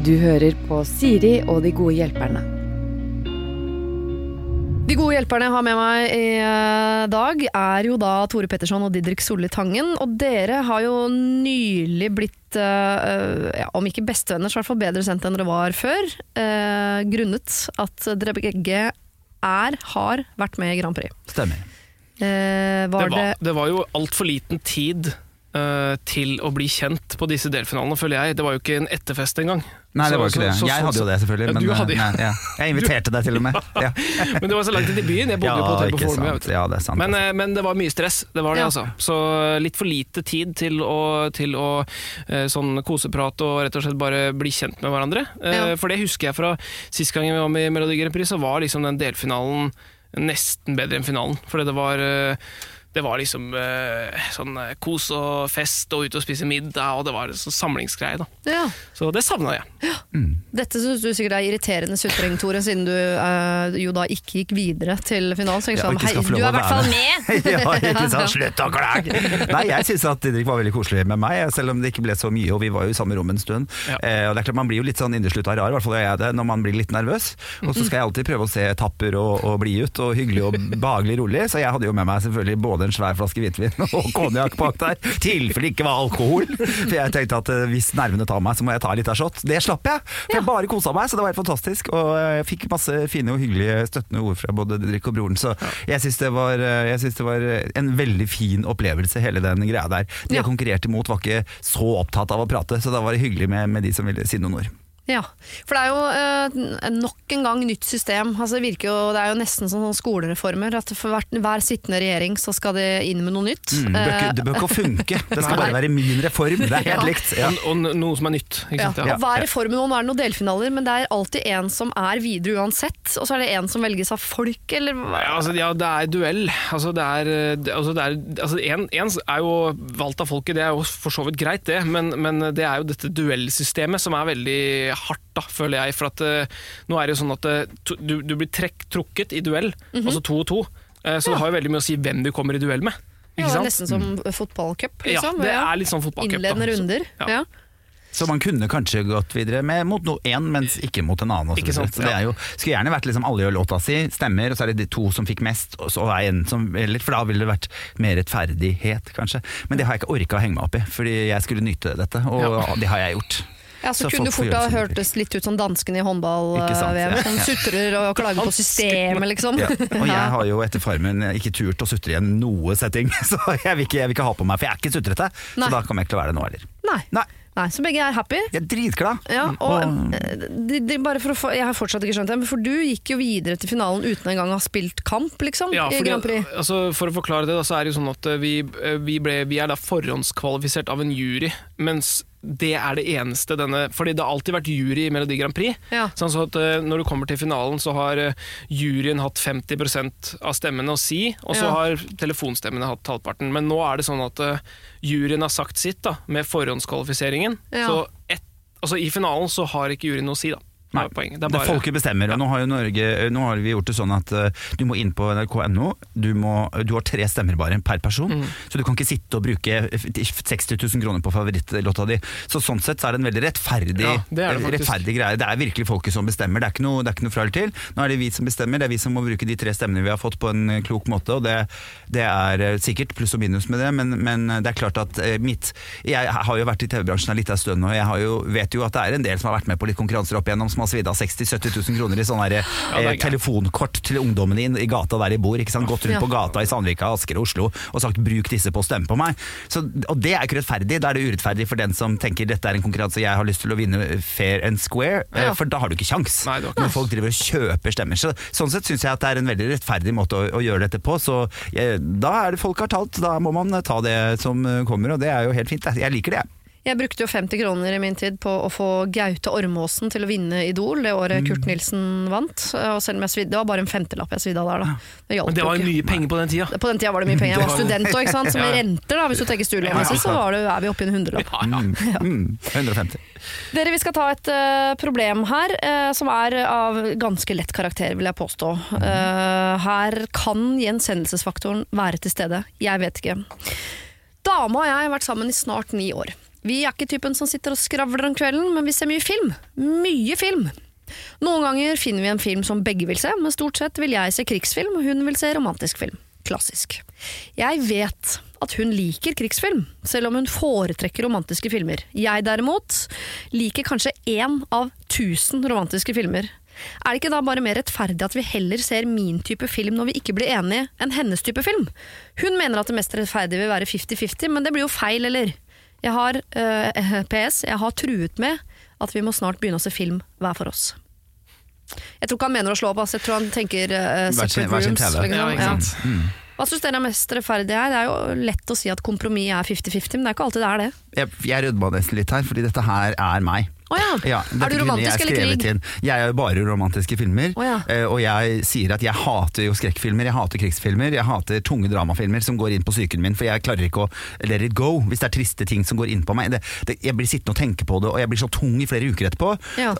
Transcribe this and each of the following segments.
Du hører på Siri og de gode hjelperne. De gode hjelperne jeg har med meg i eh, dag, er jo da Tore Petterson og Didrik Solli Tangen. Og dere har jo nylig blitt, eh, ja, om ikke bestevenner, så i hvert fall bedre sendt enn dere var før. eh, grunnet at dere begge er, har vært med i Grand Prix. Stemmer. Eh, var Det det, var, det var jo altfor liten tid eh, til å bli kjent på disse delfinalene, føler jeg. Det var jo ikke en etterfest engang. Nei, det Så- var jo ikke det. Jeg hadde jo det, selvfølgelig. Ja, Men, du hadde, nei, ja. Jeg inviterte deg til og med. Ja, Men det var så langt inn i byen. Jeg bodde jo på hotell på. Ja, sant. Men, altså. eh, men det var mye stress, det var det Ja. altså. Så litt for lite tid til å, til å eh, sånn koseprat og rett og slett bare bli kjent med hverandre. Eh, Ja. For det husker jeg fra sist gang vi var med i Melodi Grand Prix, så var liksom den delfinalen nesten bedre enn finalen. Fordi det var eh, det var liksom eh, sånn eh, kos og fest og ut og spise middag, og det var en sånn samlingsgreie. da. ja. Så det savna jeg. Dette syns du sikkert er irriterende sutring, Tore, siden du eh, jo da ikke gikk videre til finalen. Så Ja, ikke hei, du er i hvert fall med. med! ja, ikke sant? Slutt å klage! Nei, jeg syns at Didrik var veldig koselig med meg, selv om det ikke ble så mye, og vi var jo i samme rom en stund. Ja. Eh, og det er klart Man blir jo litt sånn inneslutta rar, i hvert fall gjør jeg det, når man blir litt nervøs. Og så skal jeg alltid prøve å se tapper og, og blid ut, og hyggelig og behagelig rolig. Så jeg hadde jo med meg selvfølgelig både en svær flaske hvitvin og konjakk bak der, tilfelle det ikke var alkohol. For jeg tenkte at eh, hvis nervene tar meg, så må jeg ta litt av shot. Det slapp jeg! For jeg bare kosa meg, så det var helt fantastisk. Og eh, jeg fikk masse fine og hyggelige støttende ord fra både Didrik og broren, så jeg syns det, eh, det var en veldig fin opplevelse, hele den greia der. De jeg konkurrerte imot var ikke så opptatt av å prate, så da var det hyggelig med, med de som ville si noen ord. Ja, for det er jo eh, nok en gang nytt system. Altså, det, jo, det er jo nesten som sånn skolereformer. At for hver, hver sittende regjering så skal det inn med noe nytt. Mm, det, bør ikke, Eh, det bør ikke funke, det skal bare være min reform. Det er helt Ja. likt. Ja. Og, og noe som er nytt. Ikke ja. Og hver reform nå er det noen delfinaler, men det er alltid en som er videre uansett. Og så er det en som velges av folk, eller? Ja, altså, ja, det er duell. Altså, det er, altså, det er, altså, en, en er jo valgt av folket, det er jo for så vidt greit det, men, men det er jo dette duellsystemet som er veldig hardt, da, føler jeg. For at uh, nå er det jo sånn at uh, du, du blir trekk, trukket i duell, altså to og to. Uh, så det har jo veldig mye å si hvem du kommer i duell med. Ja, Ikke er sant? nesten som fotballcup, Ja, liksom. det er litt sånn fotballcup. da. Innledende runder. Ja. Ja. Så man kunne kanskje gått videre med mot no én, mens ikke mot en annen. Ikke sant, Så det er jo, skulle gjerne vært liksom alle gjør låta si, stemmer, og så er det de to som fikk mest, og så er en som eller, For da ville det vært mer rettferdighet, kanskje. Men det har jeg ikke orka å henge meg opp i, fordi jeg skulle nyte dette, og Ja. det har jeg gjort. Ja, så, Så kunne du det fort ha hørtes litt ut som danskene i håndball-VM. ja. Som sutrer og klager på systemet, liksom. Ja. Og jeg har jo etter Farmen ikke turt å sutre igjen noe setting, så jeg vil ikke, jeg vil ikke ha på meg, for jeg er ikke sutrete. Nei. Så da kommer jeg ikke til å være det nå heller. Nei. Nei, Nei, så begge er happy. jeg er dritglad. Ja, og Og- eh, de, de, bare for å få, Jeg har fortsatt ikke skjønt det, men for du gikk jo videre til finalen uten engang å ha spilt kamp, liksom, Ja, i Grand Prix. altså, for å forklare det, da, så er det jo sånn at eh, vi, eh, vi, ble, vi er da forhåndskvalifisert av en jury, mens det er det eneste denne Fordi det har alltid vært jury i Melodi Grand Prix. Ja. Sånn at eh, Når du kommer til finalen, så har eh, juryen hatt 50% av stemmene å si, og så Ja. har telefonstemmene hatt halvparten. Men nå er det sånn at eh, juryen har sagt sitt da, med forhåndskvalifiseringen. Ja. Så et, altså, i finalen så har ikke juryen noe å si, da. Det er poenget. Det er bare, folket bestemmer, og nå har, jo Norge, nå har vi gjort det sånn at uh, du må inn på nrk.no. Du, du har tre stemmer bare per person, Mm. så du kan ikke sitte og bruke 60 000 kroner på favorittlåta di. Så sånn sett så er det en veldig rettferdig, Ja, det det rettferdig greie. Det er virkelig folket som bestemmer, det er ikke noe, det er ikke noe fra eller til. Nå er det vi som bestemmer, det er vi som må bruke de tre stemmene vi har fått på en eh, klok måte, og det, det er eh, sikkert pluss og minus med det, men, men det er klart at eh, mitt Jeg har jo vært i TV-bransjen en liten stund, og jeg har jo, vet jo at det er en del som har vært med på litt konkurranser opp igjennom, som har svidd av 60 000-70 000 kroner i sånne her, eh, telefonkort til ungdommene din i gata der de bor. Gått rundt på gata i Sandvika, Asker og Oslo og sagt 'bruk disse på å stemme på meg'. Så, og det er ikke rettferdig. Da er det urettferdig for den som tenker dette er en konkurranse jeg har lyst til å vinne fair and square, eh, for da har du ikke kjangs. Når folk driver og kjøper stemmer. Så, sånn sett syns jeg at det er en veldig rettferdig måte å, å gjøre dette på. Så eh, da er det folk har talt, da må man ta det som eh, kommer, og det er jo helt fint. Jeg liker det, jeg. Jeg brukte jo 50 kroner i min tid på å få Gaute Ormåsen til å vinne Idol det Mm. året Kurt Nilsen vant. Og selv om jeg svidde, Det var bare en femtelapp jeg svidde av der, da. Det men det var jo mye penger på den tida. På den tida var det mye penger. Jeg var student òg, ikke sant. Så med renter, da, hvis du tenker studielånet, så var det, er vi oppe i en hundrelapp. Mm, mm, 150. Dere, vi skal ta et uh, problem her, uh, som er av ganske lett karakter, vil jeg påstå. Uh, her kan gjensendelsesfaktoren være til stede. Jeg vet ikke. Dama og jeg har vært sammen i snart ni år. Vi er ikke typen som sitter og skravler om kvelden, men vi ser mye film. Mye film. Noen ganger finner vi en film som begge vil se, men stort sett vil jeg se krigsfilm, og hun vil se romantisk film. Klassisk. Jeg vet at hun liker krigsfilm, selv om hun foretrekker romantiske filmer. Jeg derimot liker kanskje én av tusen romantiske filmer. Er det ikke da bare mer rettferdig at vi heller ser min type film når vi ikke blir enige, enn hennes type film? Hun mener at det mest rettferdige vil være 50-50, men det blir jo feil, eller? Jeg har, eh, PS, jeg har truet med at vi må snart begynne å se film hver for oss. Jeg tror ikke han mener å slå opp, altså. jeg tror han tenker uh, Hver sin- TV. liksom. Ja, ikke Ja. Hva syns dere er mest rettferdig her? Det er jo lett å si at kompromiss er 50-50, men det er ikke alltid det er det. Jeg, jeg rødma nesten litt her, fordi dette her er meg. Å ja. Ja, er du romantisk jeg eller krig? inn. Jeg jo bare romantiske filmer, Oh, ja. eh, og jeg sier at jeg hater jo skrekkfilmer, jeg hater krigsfilmer, jeg hater tunge dramafilmer som går inn på psyken min, for jeg klarer ikke å let it go hvis det er triste ting som går inn på meg. Det, det, jeg blir sittende og tenke på det, og jeg blir så tung i flere uker etterpå.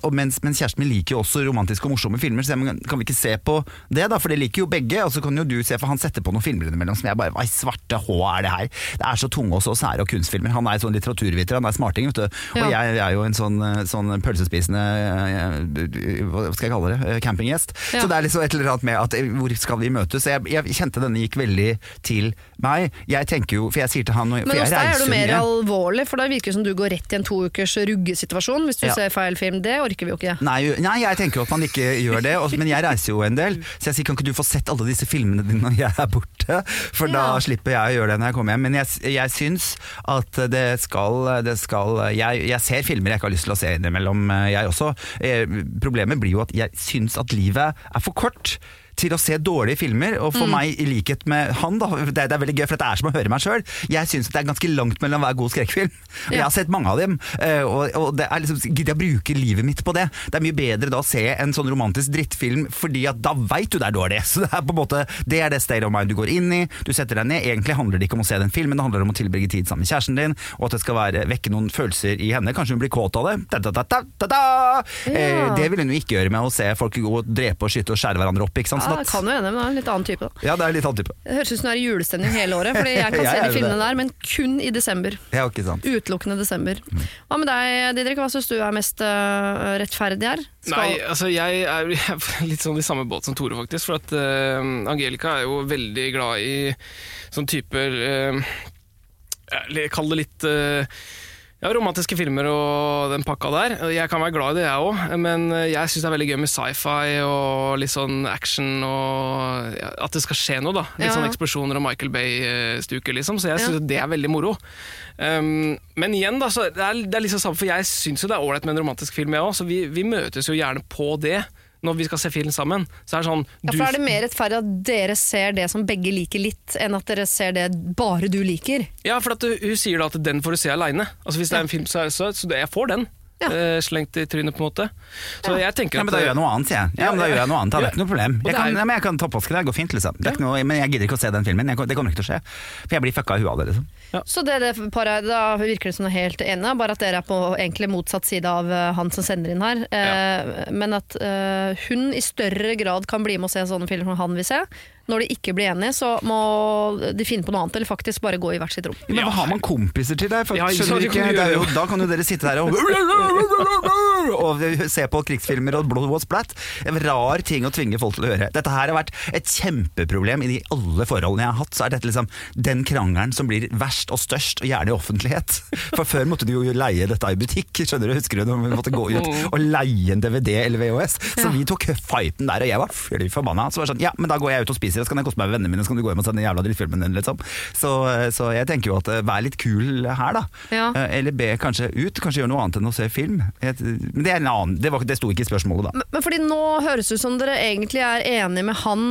Og mens, mens kjæresten min liker jo også romantiske og morsomme filmer, så jeg, kan vi ikke se på det, da? For det liker jo begge, og så kan jo du se, for han setter på noen filmer innimellom som jeg bare Hva i svarte H er det her? Det er så tunge og så sære og kunstfilmer. Han er sånn litteraturviter, han er smarting, vet du. Og Ja. jeg er jo en sånn, sånn pølsespisende eh, Hva skal jeg kalle det? Eh, Campinggjest. Ja. Så det er liksom et eller annet med at eh, hvor skal vi møtes? Jeg, jeg kjente denne gikk veldig til meg. Jeg tenker jo, for jeg sier til han Men hos deg er du mer alvorlig, for da virker det som du går rett i en to ukers ruggesituasjon hvis du Ja. ser feil film. Det orker vi jo ikke. Nei, nei, jeg tenker jo at man ikke gjør det, og- men jeg reiser jo en del. Så jeg sier kan ikke du få sett alle disse filmene dine når jeg er borte? For da slipper jeg å gjøre det når jeg kommer hjem. Men jeg, jeg syns at det skal, det skal jeg, jeg ser filmer jeg ikke har lyst til å se innimellom, eh, jeg også. Eh, Problemet blir jo at jeg syns at livet er for kort. Til å se dårlige filmer, og for meg i likhet med han, da, det, er- det er veldig gøy, for det er som å høre meg sjøl. Jeg syns det er ganske langt mellom hver god skrekkfilm. Og Jeg har sett mange av dem, eh, og, og det er liksom, gidder jeg bruke livet mitt på det? Det er mye bedre da å se en sånn romantisk drittfilm, fordi at da veit du det er dårlig. Så det er på en måte, det er det state of mind du går inn i. Du setter deg ned. Egentlig handler det ikke om å se den filmen, det handler om å tilbringe tid sammen med kjæresten din, og at det skal være, vekke noen følelser i henne. Kanskje hun blir kåt av det. Da, da, da, da, da, da. Eh, Ja. det vil hun jo ikke gjøre med å se folk gå og drepe og skyte og skjære hverandre opp. Ikke sant? Ja, Sånn det at- kan jo hende, men det er en litt annen type. da. ja, det er litt annen type. Det høres ut som du er i julestemning hele året, Fordi jeg kan Jeg se de filmene det. der, men kun i desember. Ja, ikke sant. Utelukkende desember. Hva med deg, Didrik? Hva syns du er mest uh, rettferdig her? Nei, altså jeg er jeg er litt sånn i samme båt som Tore, faktisk. For at uh, Angelica er jo veldig glad i sånn typer uh, Kall det litt eh, ja, romantiske filmer og den pakka der. Jeg kan være glad i det, jeg òg, men jeg syns det er veldig gøy med sci-fi og litt sånn action og at det skal skje noe, da. Litt Ja. sånn eksplosjoner og Michael Bay-stuker, liksom. Så jeg Ja. det er veldig moro. Um, men igjen, da, så det er, det er liksom samme, for jeg syns jo det er ålreit med en romantisk film, jeg òg, så vi, vi møtes jo gjerne på det. Når vi skal se film sammen. Så er det sånn Ja, for er det mer rettferdig at dere ser det som begge liker litt, enn at dere ser det bare du liker? Ja, for at du, hun sier da at den får du se aleine. Altså, hvis det er en film, så, er det så, så jeg får den. Ja. eh, slengt i trynet, på en måte. Så jeg tenker Ja, at men da gjør jeg noe annet, sier jeg. Ja, men da gjør jeg noe annet, det er ikke noe problem. Jeg kan, ja, men jeg kan toppvaske det, det går fint, liksom. Det er ikke noe, men jeg gidder ikke å se den filmen, jeg, det kommer ikke til å skje. For jeg blir fucka i huet av det, liksom. Så det, det paret, da virker det som er helt ene, bare at dere er på egentlig motsatt side av eh, han som sender inn her. Eh, Men at eh, hun i større grad kan bli med og se sånne filmer som han vil se. Når de ikke blir enige, så må de finne på noe annet, eller faktisk bare gå i hvert sitt rom. Men hva har man kompiser til der? For, Ja, ikke skjønner kan ikke? er jo, da kan jo dere sitte der og og se på krigsfilmer og blod og splatt. En rar ting å tvinge folk til å gjøre. Dette her har vært et kjempeproblem i de alle forholdene jeg har hatt. Så er dette liksom den krangelen som blir verst og størst, og gjerne i offentlighet. For før måtte du jo leie dette i butikk, skjønner du? Husker du når vi måtte gå ut og leie en DVD eller VHS? Så Ja. vi tok fighten der, og jeg var fly forbanna. Så var det sånn, ja, men da går jeg ut og spiser, så kan jeg koste meg med vennene mine, så kan du gå hjem og se den jævla drittfilmen din, liksom. Så, så jeg tenker jo at eh, vær litt kul her, da. Ja. Eh, Eller be kanskje ut, kanskje gjøre noe annet enn å se film. Men det er en annen, det, var, det sto ikke i spørsmålet, da. Men, men fordi nå høres det ut som dere egentlig er enige med han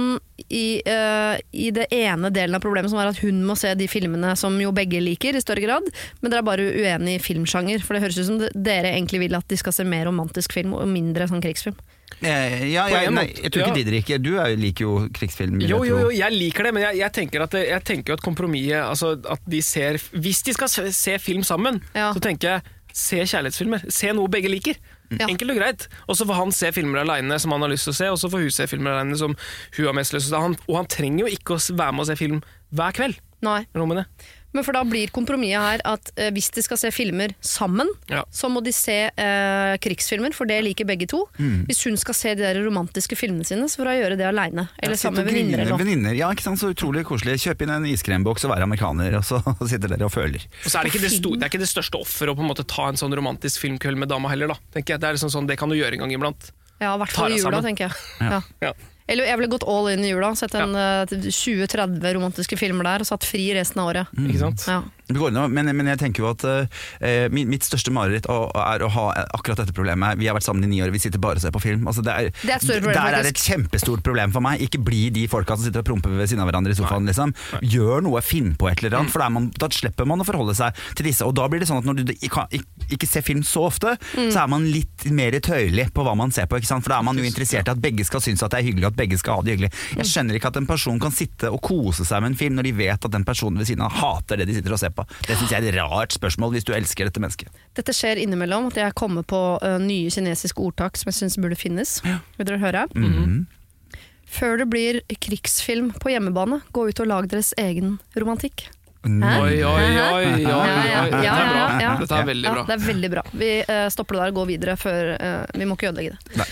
i, uh, i det ene delen av problemet, som er at hun må se de filmene som jo begge liker, i større grad. Men dere er bare uenige i filmsjanger. For det høres ut som dere egentlig vil at de skal se mer romantisk film og mindre sånn krigsfilm. Eh, ja, jeg, nei, jeg tror ikke ja. Didrik Du er, liker jo krigsfilm. Jo, jo, jo, jeg liker det, men jeg, jeg tenker at, det- jeg tenker at kompromisset altså at de ser, Hvis de skal se, se film sammen, Ja. så tenker jeg se kjærlighetsfilmer. Se noe begge liker. Ja. Enkelt og greit. Og så får han se filmer aleine som han har lyst til å se, og så får hun se filmer alene som hun har mest lyst til å se. Han, og han trenger jo ikke å være med og se film hver kveld. Nei. Men for da blir kompromisset her at eh, hvis de skal se filmer sammen, Ja. så må de se eh, krigsfilmer, for det liker begge to. Mm. Hvis hun skal se de der romantiske filmene sine, så får hun gjøre det aleine. Eller sammen med venninner eller noe. Venninner, Ja, ikke sant, så utrolig koselig. Kjøp inn en iskremboks og være amerikaner, og så sitter dere og føler. Og så er det, ikke det, sto, det er ikke det største offeret å på en måte ta en sånn romantisk filmkveld med dama heller. da tenker jeg. Det er liksom sånn, det kan du gjøre en gang iblant. Ja, i hvert fall i deg jula, sammen. tenker jeg. Ja. Ja. Eller jeg ville gått all in i jula, sett en eh, 20-30 romantiske filmer der og satt fri resten av året. Mm. Ikke sant? Ja. Men, men jeg tenker jo at uh, mitt, største mareritt er å ha akkurat dette problemet. Vi har vært sammen i ni år, vi sitter bare og ser på film. Altså, det er, Det er et problem, der er et kjempestort problem for meg. Ikke bli de folka som sitter og promper ved siden av hverandre i sofaen. Liksom. Gjør noe, finn på et eller Mm. annet, for da, er man, da slipper man å forholde seg til disse. Og da blir det sånn at når du ikke, ikke ser film så ofte, Mm. så er man litt mer tøyelig på hva man ser på. Ikke sant? For da er man jo interessert i at begge skal synes at det er hyggelig, og at begge skal ha det hyggelig. Jeg Mm. skjønner ikke at en person kan sitte og kose seg med en film når de vet at den personen ved siden av hater det de sitter og ser på. Det syns jeg er et rart spørsmål hvis du elsker dette mennesket. Dette skjer innimellom, at jeg kommer på uh, nye kinesiske ordtak som jeg syns burde finnes. Vil dere høre? Mhm. Før det blir krigsfilm på hjemmebane, gå ut og lag deres egen romantikk. Hæ? Oi, oi, oi, oi, oi. Ja, ja, Dette ja, er bra. ja, ja. Dette er veldig Ja, bra. det er veldig bra. Vi uh, stopper det der og går videre før uh, Vi må ikke ødelegge det.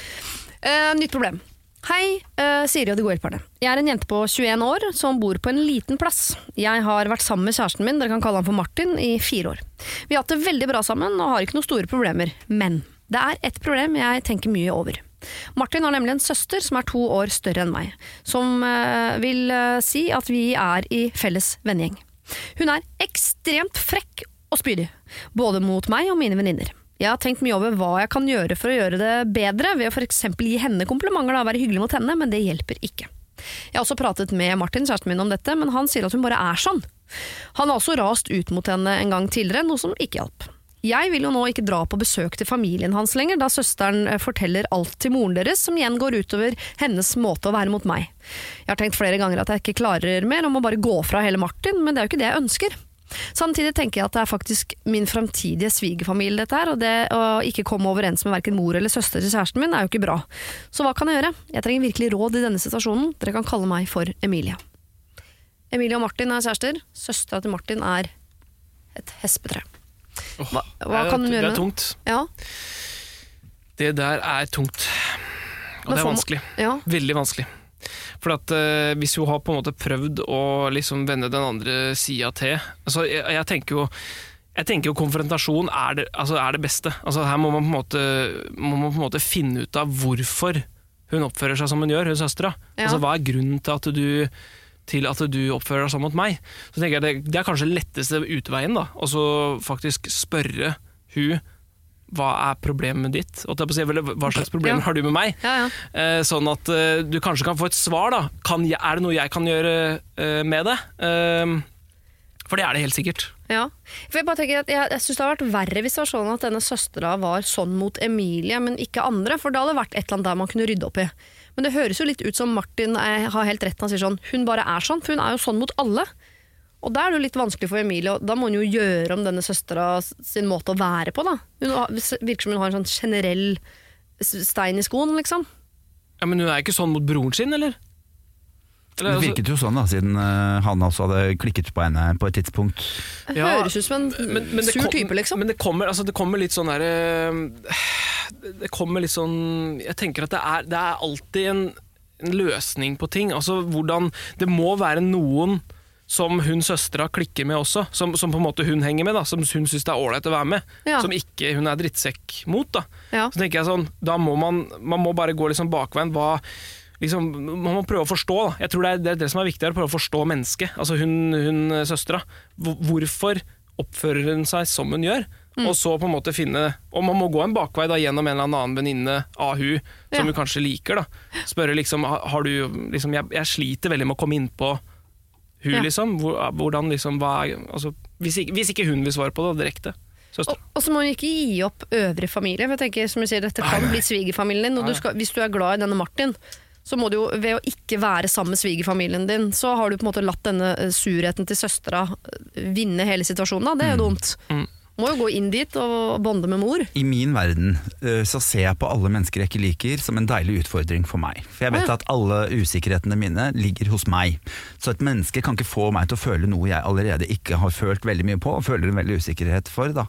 Eh, nytt problem. Hei, uh, Siri og de gode hjelperne. Jeg er en jente på 21 år som bor på en liten plass. Jeg har vært sammen med kjæresten min, dere kan kalle han for Martin, i fire år. Vi har hatt det veldig bra sammen og har ikke noen store problemer. Men det er ett problem jeg tenker mye over. Martin har nemlig en søster som er to år større enn meg, som uh, vil uh, si at vi er i felles vennegjeng. Hun er ekstremt frekk og spydig, både mot meg og mine venninner. Jeg har tenkt mye over hva jeg kan gjøre for å gjøre det bedre, ved å f.eks. gi henne komplimenter og være hyggelig mot henne, men det hjelper ikke. Jeg har også pratet med Martin, kjæresten min, om dette, men han sier at hun bare er sånn. Han har også rast ut mot henne en gang tidligere, noe som ikke hjalp. Jeg vil jo nå ikke dra på besøk til familien hans lenger, da søsteren eh, forteller alt til moren deres, som igjen går utover hennes måte å være mot meg. Jeg har tenkt flere ganger at jeg ikke klarer mer, om å bare gå fra hele Martin, men det er jo ikke det jeg ønsker. Samtidig tenker jeg at det er faktisk min framtidige svigerfamilie dette her, og det å ikke komme overens med verken mor eller søster til kjæresten min er jo ikke bra. Så hva kan jeg gjøre? Jeg trenger virkelig råd i denne situasjonen. Dere kan kalle meg for Emilie. Emilie og Martin er kjærester. Søstera til Martin er et hespetre. Hva, hva kan hun gjøre? Det er tungt. Ja, Det der er tungt. Og det er vanskelig. ja. Veldig vanskelig. For at eh, Hvis hun har på en måte prøvd å liksom vende den andre sida til altså jeg, jeg tenker jo jeg tenker jo konfrontasjon er det, altså er det beste. Altså her må man, måte, må man på en måte finne ut av hvorfor hun oppfører seg som hun gjør, hun søstera. Ja. Altså, hva er grunnen til at du til at du oppfører deg sånn mot meg. Så tenker jeg det, det er kanskje letteste utveien. da, Og så faktisk spørre hun hva er problemet ditt? Hva slags problemer har du med meg? Ja, ja. Eh, sånn at eh, du kanskje kan få et svar. da kan, jeg- Er det noe jeg kan gjøre eh, med det? Eh, for det er det helt sikkert. Ja. For Jeg bare tenker at jeg, jeg synes det hadde vært verre hvis det var sånn at denne søstera var sånn mot Emilie, men ikke andre, for da hadde det vært et eller annet der man kunne rydde opp i. Men det høres jo litt ut som Martin har helt rett når han sier sånn, hun bare er sånn, for hun er jo sånn mot alle. Og da er det jo litt vanskelig for Emilie, og da må hun jo gjøre om denne søstera sin måte å være på, da. Hun virker som hun har en sånn generell stein i skoen, liksom. Ja, Men hun er ikke sånn mot broren sin, eller? Eller, Det altså- virket jo sånn da, siden eh, han også hadde klikket på henne på et tidspunkt. Ja, høres ut som en men, men sur kom- type, liksom. Men det kommer, altså, det kommer litt sånn derre Det kommer litt sånn Jeg tenker at det er, det er alltid en, en løsning på ting. Altså hvordan Det må være noen som hun søstera klikker med også, som, som på en måte hun henger med, da, som hun syns det er ålreit å være med. Ja. Som ikke hun er drittsekk mot. da. Ja. Så tenker jeg sånn, da må man, man må bare gå liksom bakveien. Hva, liksom, man må prøve å forstå. Da. Jeg tror det er, det er det som er viktig, er å prøve å forstå mennesket. Altså hun, hun søstera. Hvorfor oppfører hun seg som hun gjør? Og så på en måte finne Og man må gå en bakvei da gjennom en eller annen venninne av hun som Ja. hun kanskje liker. da Spørre liksom, har du liksom, jeg, jeg sliter veldig med å komme inn på hun Ja. liksom. Hvordan liksom hva er, altså, hvis, ikke, hvis ikke hun vil svare på det direkte. Søster. Og, og så må hun ikke gi opp øvrig familie. For jeg tenker, som du sier, Dette kan bli svigerfamilien din. Og du skal, hvis du er glad i denne Martin, så må du jo ved å ikke være sammen med svigerfamilien din, så har du på en måte latt denne eh, surheten til søstera eh, vinne hele situasjonen. Da. Det er jo dumt. Mm. Må jo gå inn dit og bonde med mor. I min verden eh, så ser jeg på alle mennesker jeg ikke liker som en deilig utfordring for meg. For jeg vet at alle usikkerhetene mine ligger hos meg. Så et menneske kan ikke få meg til å føle noe jeg allerede ikke har følt veldig mye på, og føler en veldig usikkerhet for. Da.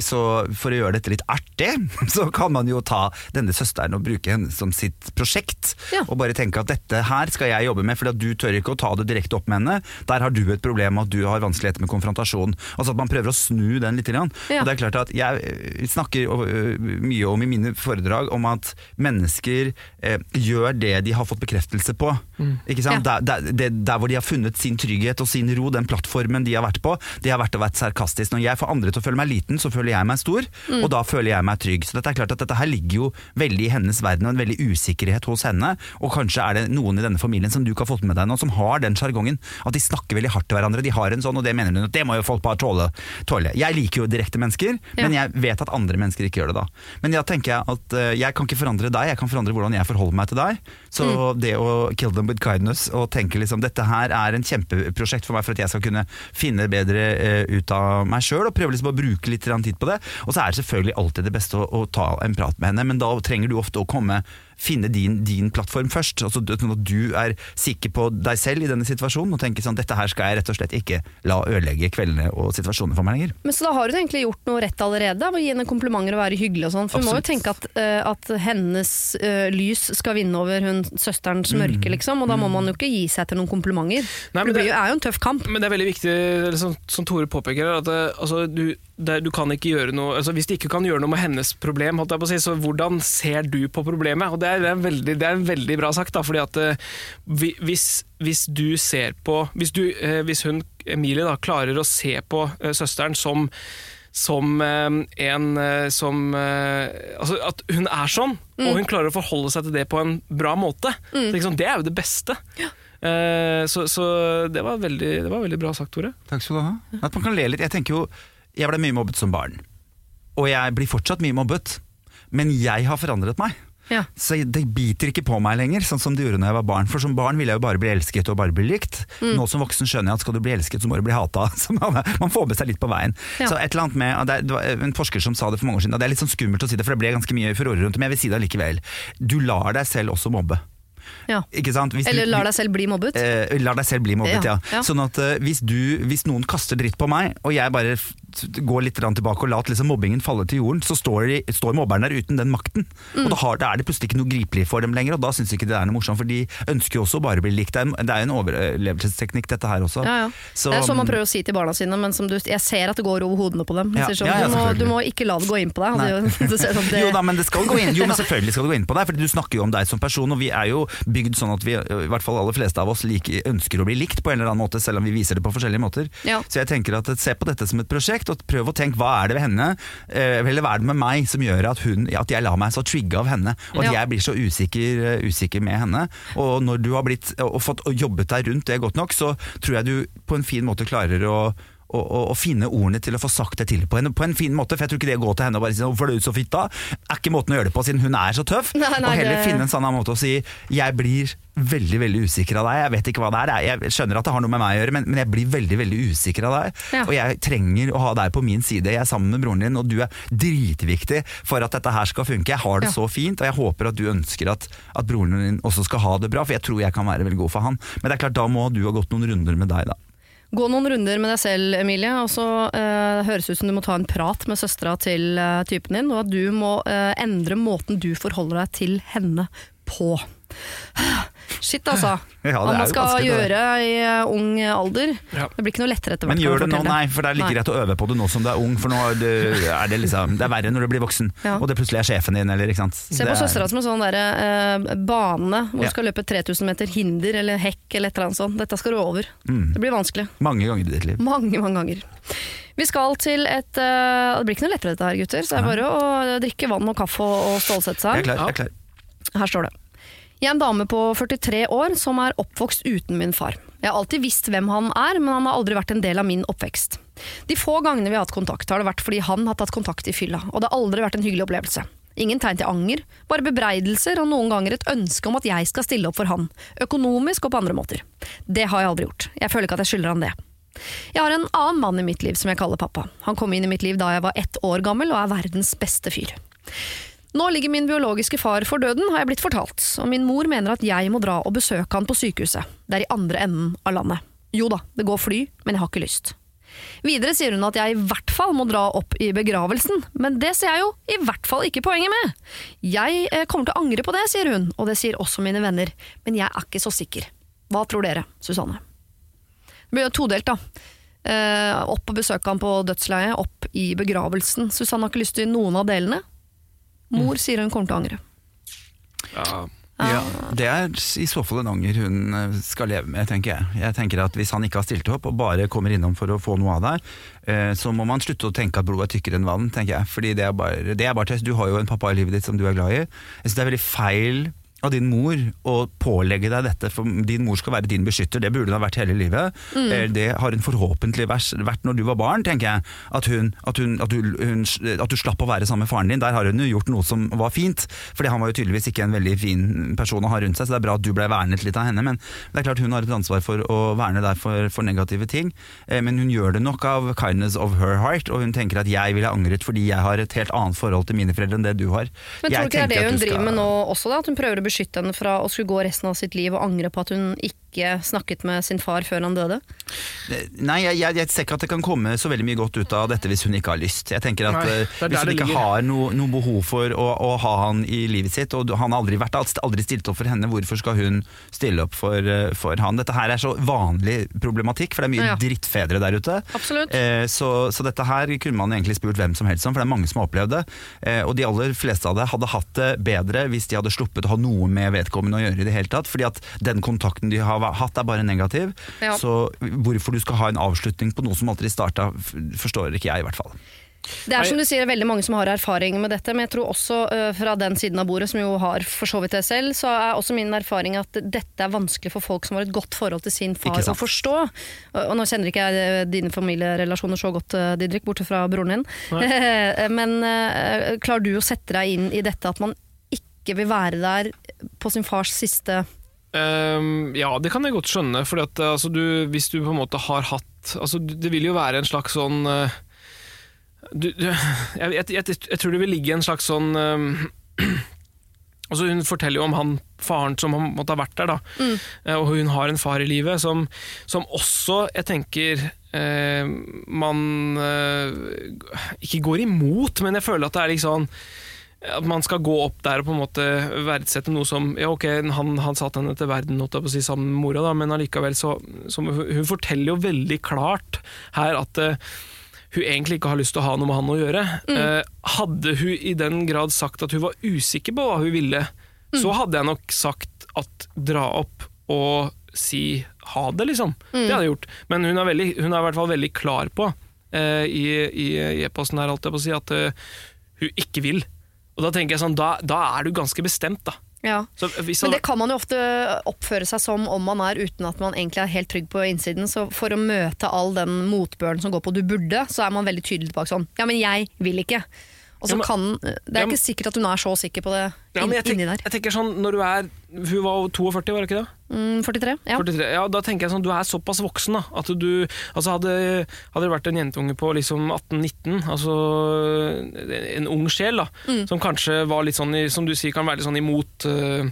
Så for å gjøre dette litt artig, så kan man jo ta denne søsteren og bruke henne som sitt prosjekt. Ja. Og bare tenke at dette her skal jeg jobbe med, for du tør ikke å ta det direkte opp med henne. Der har du et problem at du har vanskeligheter med konfrontasjon. Altså at man prøver å snu den litt. Ja. Og det er klart at Jeg snakker øh, mye om i mine foredrag om at mennesker eh, gjør det de har fått bekreftelse på. Ikke sant? Der, der, der hvor de har funnet sin trygghet og sin ro, den plattformen de har vært på, det har vært å være sarkastisk. Når jeg får andre til å føle meg liten, så føler jeg meg stor, og da føler jeg meg trygg. Så dette er klart at dette her ligger jo veldig i hennes verden, og en veldig usikkerhet hos henne. Og kanskje er det noen i denne familien som du ikke har fått med deg nå, som har den sjargongen. At de snakker veldig hardt til hverandre. De har en sånn, og det mener hun at det må jo folk bare tåle. tåle. Jeg liker jo direkte mennesker, men jeg vet at andre mennesker ikke gjør det da. Men da tenker jeg at uh, jeg kan ikke forandre deg, jeg kan forandre hvordan jeg forholder meg til deg. Så det å kill them with kindness og tenke liksom dette her er en kjempeprosjekt for meg for at jeg skal kunne finne bedre uh, ut av meg sjøl, og prøve liksom å bruke litt tid på det. Og så er det selvfølgelig alltid det beste å, å ta en prat med henne, men da trenger du ofte å komme finne din, din plattform først. Altså sånn at du er sikker på deg selv i denne situasjonen og tenker sånn dette her skal jeg rett og slett ikke la ødelegge kveldene og situasjonene for meg lenger. Men Så da har hun egentlig gjort noe rett allerede, å gi henne komplimenter og være hyggelig og sånn. For hun må jo tenke at, eh, at hennes uh, lys skal vinne over hun søsterens Mm. mørke, liksom. Og da må man jo ikke gi seg til noen komplimenter. Nei, det, blir det- jo, er jo en tøff kamp. Men det er veldig viktig, som, som Tore påpeker, at det, altså, du, det, du kan ikke gjøre noe altså, Hvis de ikke kan gjøre noe med hennes problem, holdt jeg på å si, så hvordan ser du på problemet? Og Det er, det er, veldig, det er veldig bra sagt, da, fordi at eh, hvis, hvis du ser på Hvis, du, eh, hvis hun, Emilie, da, klarer å se på eh, søsteren som som en som Altså at hun er sånn, og hun klarer å forholde seg til det på en bra måte. Så, liksom, det er jo det beste. Ja. så så det, var veldig, det var veldig bra sagt, Tore. Takk skal du ha. At man kan le litt. Jeg tenker jo, jeg ble mye mobbet som barn. Og jeg blir fortsatt mye mobbet. Men jeg har forandret meg. Ja. Så det biter ikke på meg lenger, sånn som det gjorde når jeg var barn. For som barn ville jeg jo bare bli elsket og bare bli likt. Mm. Nå som voksen skjønner jeg at skal du bli elsket, så må du bli hata. Så man, man får med seg litt på veien. Ja. Så et eller annet med, det, det var en forsker som sa det for mange år siden, og det er litt sånn skummelt å si det, for det ble ganske mye furore rundt det, men jeg vil si det allikevel. Du lar deg selv også mobbe. Ja. Eller lar deg selv bli mobbet. Eh, lar deg selv bli mobbet, ja. Ja. Sånn at eh, hvis, du, hvis noen kaster dritt på meg, og jeg bare går litt tilbake og lar liksom mobbingen falle til jorden, så står, de, står mobberen der uten den makten. Mm. Og da, har, da er det plutselig ikke noe gripelig for dem lenger, og da syns ikke det er noe morsomt, for de ønsker jo også bare å bli likt. Det er en, det er en overlevelsesteknikk, dette her også. Ja, ja. Så- det er sånn man prøver å si til barna sine, men som du, jeg ser at det går over hodene på dem. Sånn, du, må, du må ikke la det gå inn på deg. Altså, det, du ser sånn, det, Jo da, men det skal gå inn Jo, men selvfølgelig skal det gå inn på deg, for du snakker jo om deg som person, og vi er jo bygd sånn at vi, i hvert fall aller fleste av oss, like, ønsker å bli likt på en eller annen måte, selv om vi viser det på forskjellige måter. Ja. Så jeg tenker at se på dette som et prosjekt, og prøv å tenke hva er det ved henne, eh, eller hva er det med meg som gjør at, hun, at jeg lar meg så trigge av henne, og at Ja. jeg blir så usikker, eh, usikker med henne. Og når du har blitt, og fått jobbet deg rundt det godt nok, så tror jeg du på en fin måte klarer å å, å, å finne ordene til å få sagt det til på henne på en fin måte. For jeg tror ikke det å gå til henne og bare si 'hvorfor er du så fitta', er ikke måten å gjøre det på, siden hun er så tøff. Nei, nei, og heller det- finne en sånn måte å si 'jeg blir veldig veldig usikker av deg', jeg vet ikke hva det er, jeg skjønner at det har noe med meg å gjøre, men, men jeg blir veldig veldig usikker av deg. Ja. Og jeg trenger å ha deg på min side, jeg er sammen med broren din, og du er dritviktig for at dette her skal funke. Jeg har det Ja. så fint, og jeg håper at du ønsker at, at broren din også skal ha det bra, for jeg tror jeg kan være veldig god for han. Men det er klart, da må du ha gått noen runder med deg, da. Gå noen runder med deg selv, Emilie, og så eh, høres ut som du må ta en prat med søstera til eh, typen din, og at du må eh, endre måten du forholder deg til henne på. Shit, altså. Ja, det Hva man skal vanskelig, gjøre i eh, ung alder. Ja. Det blir ikke noe lettere etter hvert. Men gjør det nå, nei, for det er like greit å øve på det nå som du er ung, for nå er det, er det liksom Det er verre når du blir voksen, Ja. og det plutselig er sjefen din, eller ikke sant. Se på er- søstera som en sånn der, eh, bane hvor Ja. du skal løpe 3000 meter hinder eller hekk eller et eller annet sånt. Dette skal du over. Mm. Det blir vanskelig. Mange ganger i ditt liv. Mange, mange ganger. Vi skal til et uh, Det blir ikke noe lettere dette her, gutter. Så det er bare å drikke vann og kaffe og, og stålsette Jeg er seg. klar. Jeg er klar. Her står det. Jeg er en dame på 43 år som er oppvokst uten min far. Jeg har alltid visst hvem han er, men han har aldri vært en del av min oppvekst. De få gangene vi har hatt kontakt, har det vært fordi han har tatt kontakt i fylla, og det har aldri vært en hyggelig opplevelse. Ingen tegn til anger, bare bebreidelser og noen ganger et ønske om at jeg skal stille opp for han, økonomisk og på andre måter. Det har jeg aldri gjort. Jeg føler ikke at jeg skylder han det. Jeg har en annen mann i mitt liv som jeg kaller pappa. Han kom inn i mitt liv da jeg var ett år gammel og er verdens beste fyr. Nå ligger min biologiske far for døden, har jeg blitt fortalt, og min mor mener at jeg må dra og besøke han på sykehuset. Det er i andre enden av landet. Jo da, det går fly, men jeg har ikke lyst. Videre sier hun at jeg i hvert fall må dra opp i begravelsen, men det ser jeg jo i hvert fall ikke poenget med. Jeg eh, kommer til å angre på det, sier hun, og det sier også mine venner, men jeg er ikke så sikker. Hva tror dere, Susanne? Det blir jo todelt, da. Eh, opp og besøke han på dødsleiet, opp i begravelsen. Susanne har ikke lyst til noen av delene. Mor sier hun kommer til å angre. Ja. Ja, det er i så fall en anger hun eh, skal leve med, tenker jeg. Jeg tenker at Hvis han ikke har stilt opp og bare kommer innom for å få noe av deg, eh, så må man slutte å tenke at blodet er tykkere enn vann, tenker jeg. Fordi det er bare, det er bare. Du har jo en pappa i livet ditt som du er glad i. Jeg synes det er veldig feil av din mor å pålegge deg dette, for din mor skal være din beskytter. Det burde hun ha vært hele livet. Mm. Det har hun forhåpentlig vært når du var barn, tenker jeg. At, hun, at, hun, at, du, hun, at du slapp å være sammen med faren din. Der har hun jo gjort noe som var fint. Fordi han var jo tydeligvis ikke en veldig fin person å ha rundt seg, så det er bra at du ble vernet litt av henne. Men det er klart hun har et ansvar for å verne deg for, for negative ting. Eh, Men hun gjør det nok av kindness of her heart, og hun tenker at jeg ville angret fordi jeg har et helt annet forhold til mine foreldre enn det du har. Men tror du ikke det er det hun skal- driver med nå også, da? At hun prøver å beskytte henne fra å skulle gå resten av sitt liv og angre på at hun ikke snakket med sin far før han døde? Nei, jeg, jeg, jeg ser ikke at det kan komme så veldig mye godt ut av dette hvis hun ikke har lyst. Jeg tenker at Nei, eh, Hvis hun ikke ligger. har noe, noe behov for å, å ha han i livet sitt, og han har aldri vært aldri stilt opp for henne, hvorfor skal hun stille opp for, eh, for han? Dette her er så vanlig problematikk, for det er mye Ja. drittfedre der ute. Absolutt. Eh, så, så dette her kunne man egentlig spurt hvem som helst om, for det er mange som har opplevd det. Eh, og de aller fleste av det hadde hatt det bedre hvis de hadde sluppet å ha noe med vedkommende å gjøre i det hele tatt. Fordi at den kontakten de har hatt er bare negativ. Ja. Så hvorfor du skal ha en avslutning på noe som aldri starta, forstår ikke jeg i hvert fall. Det er som du sier, veldig mange som har erfaring med dette, men jeg tror også uh, fra den siden av bordet, som jo har for så vidt det selv, så er også min erfaring at dette er vanskelig for folk som har et godt forhold til sin far å forstå. Og, og nå kjenner ikke jeg øh, dine familierelasjoner så godt, øh, Didrik, borte fra broren din. men uh, klarer du å sette deg inn i dette at man ikke vil være der på sin fars siste Ehm, ja, det kan jeg godt skjønne. For altså, hvis du på en måte har hatt altså, Det vil jo være en slags sånn eh, du, du, jeg, jeg, jeg, jeg tror det vil ligge en slags sånn um, altså Hun forteller jo om han faren som han måtte ha vært der, da. Eh, og hun har en far i livet som, som også, jeg tenker eh, Man eh, ikke går imot, men jeg føler at det er liksom at man skal gå opp der og på en måte verdsette noe som Ja, ok, han, han satt henne til verden holdt jeg på å si, sammen med mora, da, men allikevel så, så hun, forteller jo veldig klart her at uh, hun egentlig ikke har lyst til å ha noe med han å gjøre. Eh, hadde hun i den grad sagt at hun var usikker på hva hun ville, så hadde jeg nok sagt at dra opp og si ha det, liksom. Det hadde jeg gjort. Men hun er, veldig, hun er i hvert fall veldig klar på uh, i, e-posten her, holdt jeg på å si, at hun ikke vil. Og da tenker jeg sånn, da, da er du ganske bestemt, da. Ja. Men det kan man jo ofte oppføre seg som om man er uten at man egentlig er helt trygg på innsiden. Så for å møte all den motbøren som går på 'du burde', så er man veldig tydelig tilbake sånn 'ja, men jeg vil ikke'. Og så Ja, men- kan, Det er Ja, men- ikke sikkert at hun er så sikker på det ja, tenk, inni der. jeg tenker sånn, når du er Hun var jo 42, var det ikke det? Mm, 43? Ja. 43, ja, da tenker jeg sånn, du er såpass voksen da, at du altså hadde, hadde det vært en jentunge på liksom 18-19, altså en ung sjel da, Mm. som kanskje var litt sånn, som du sier, kan være litt sånn imot uh,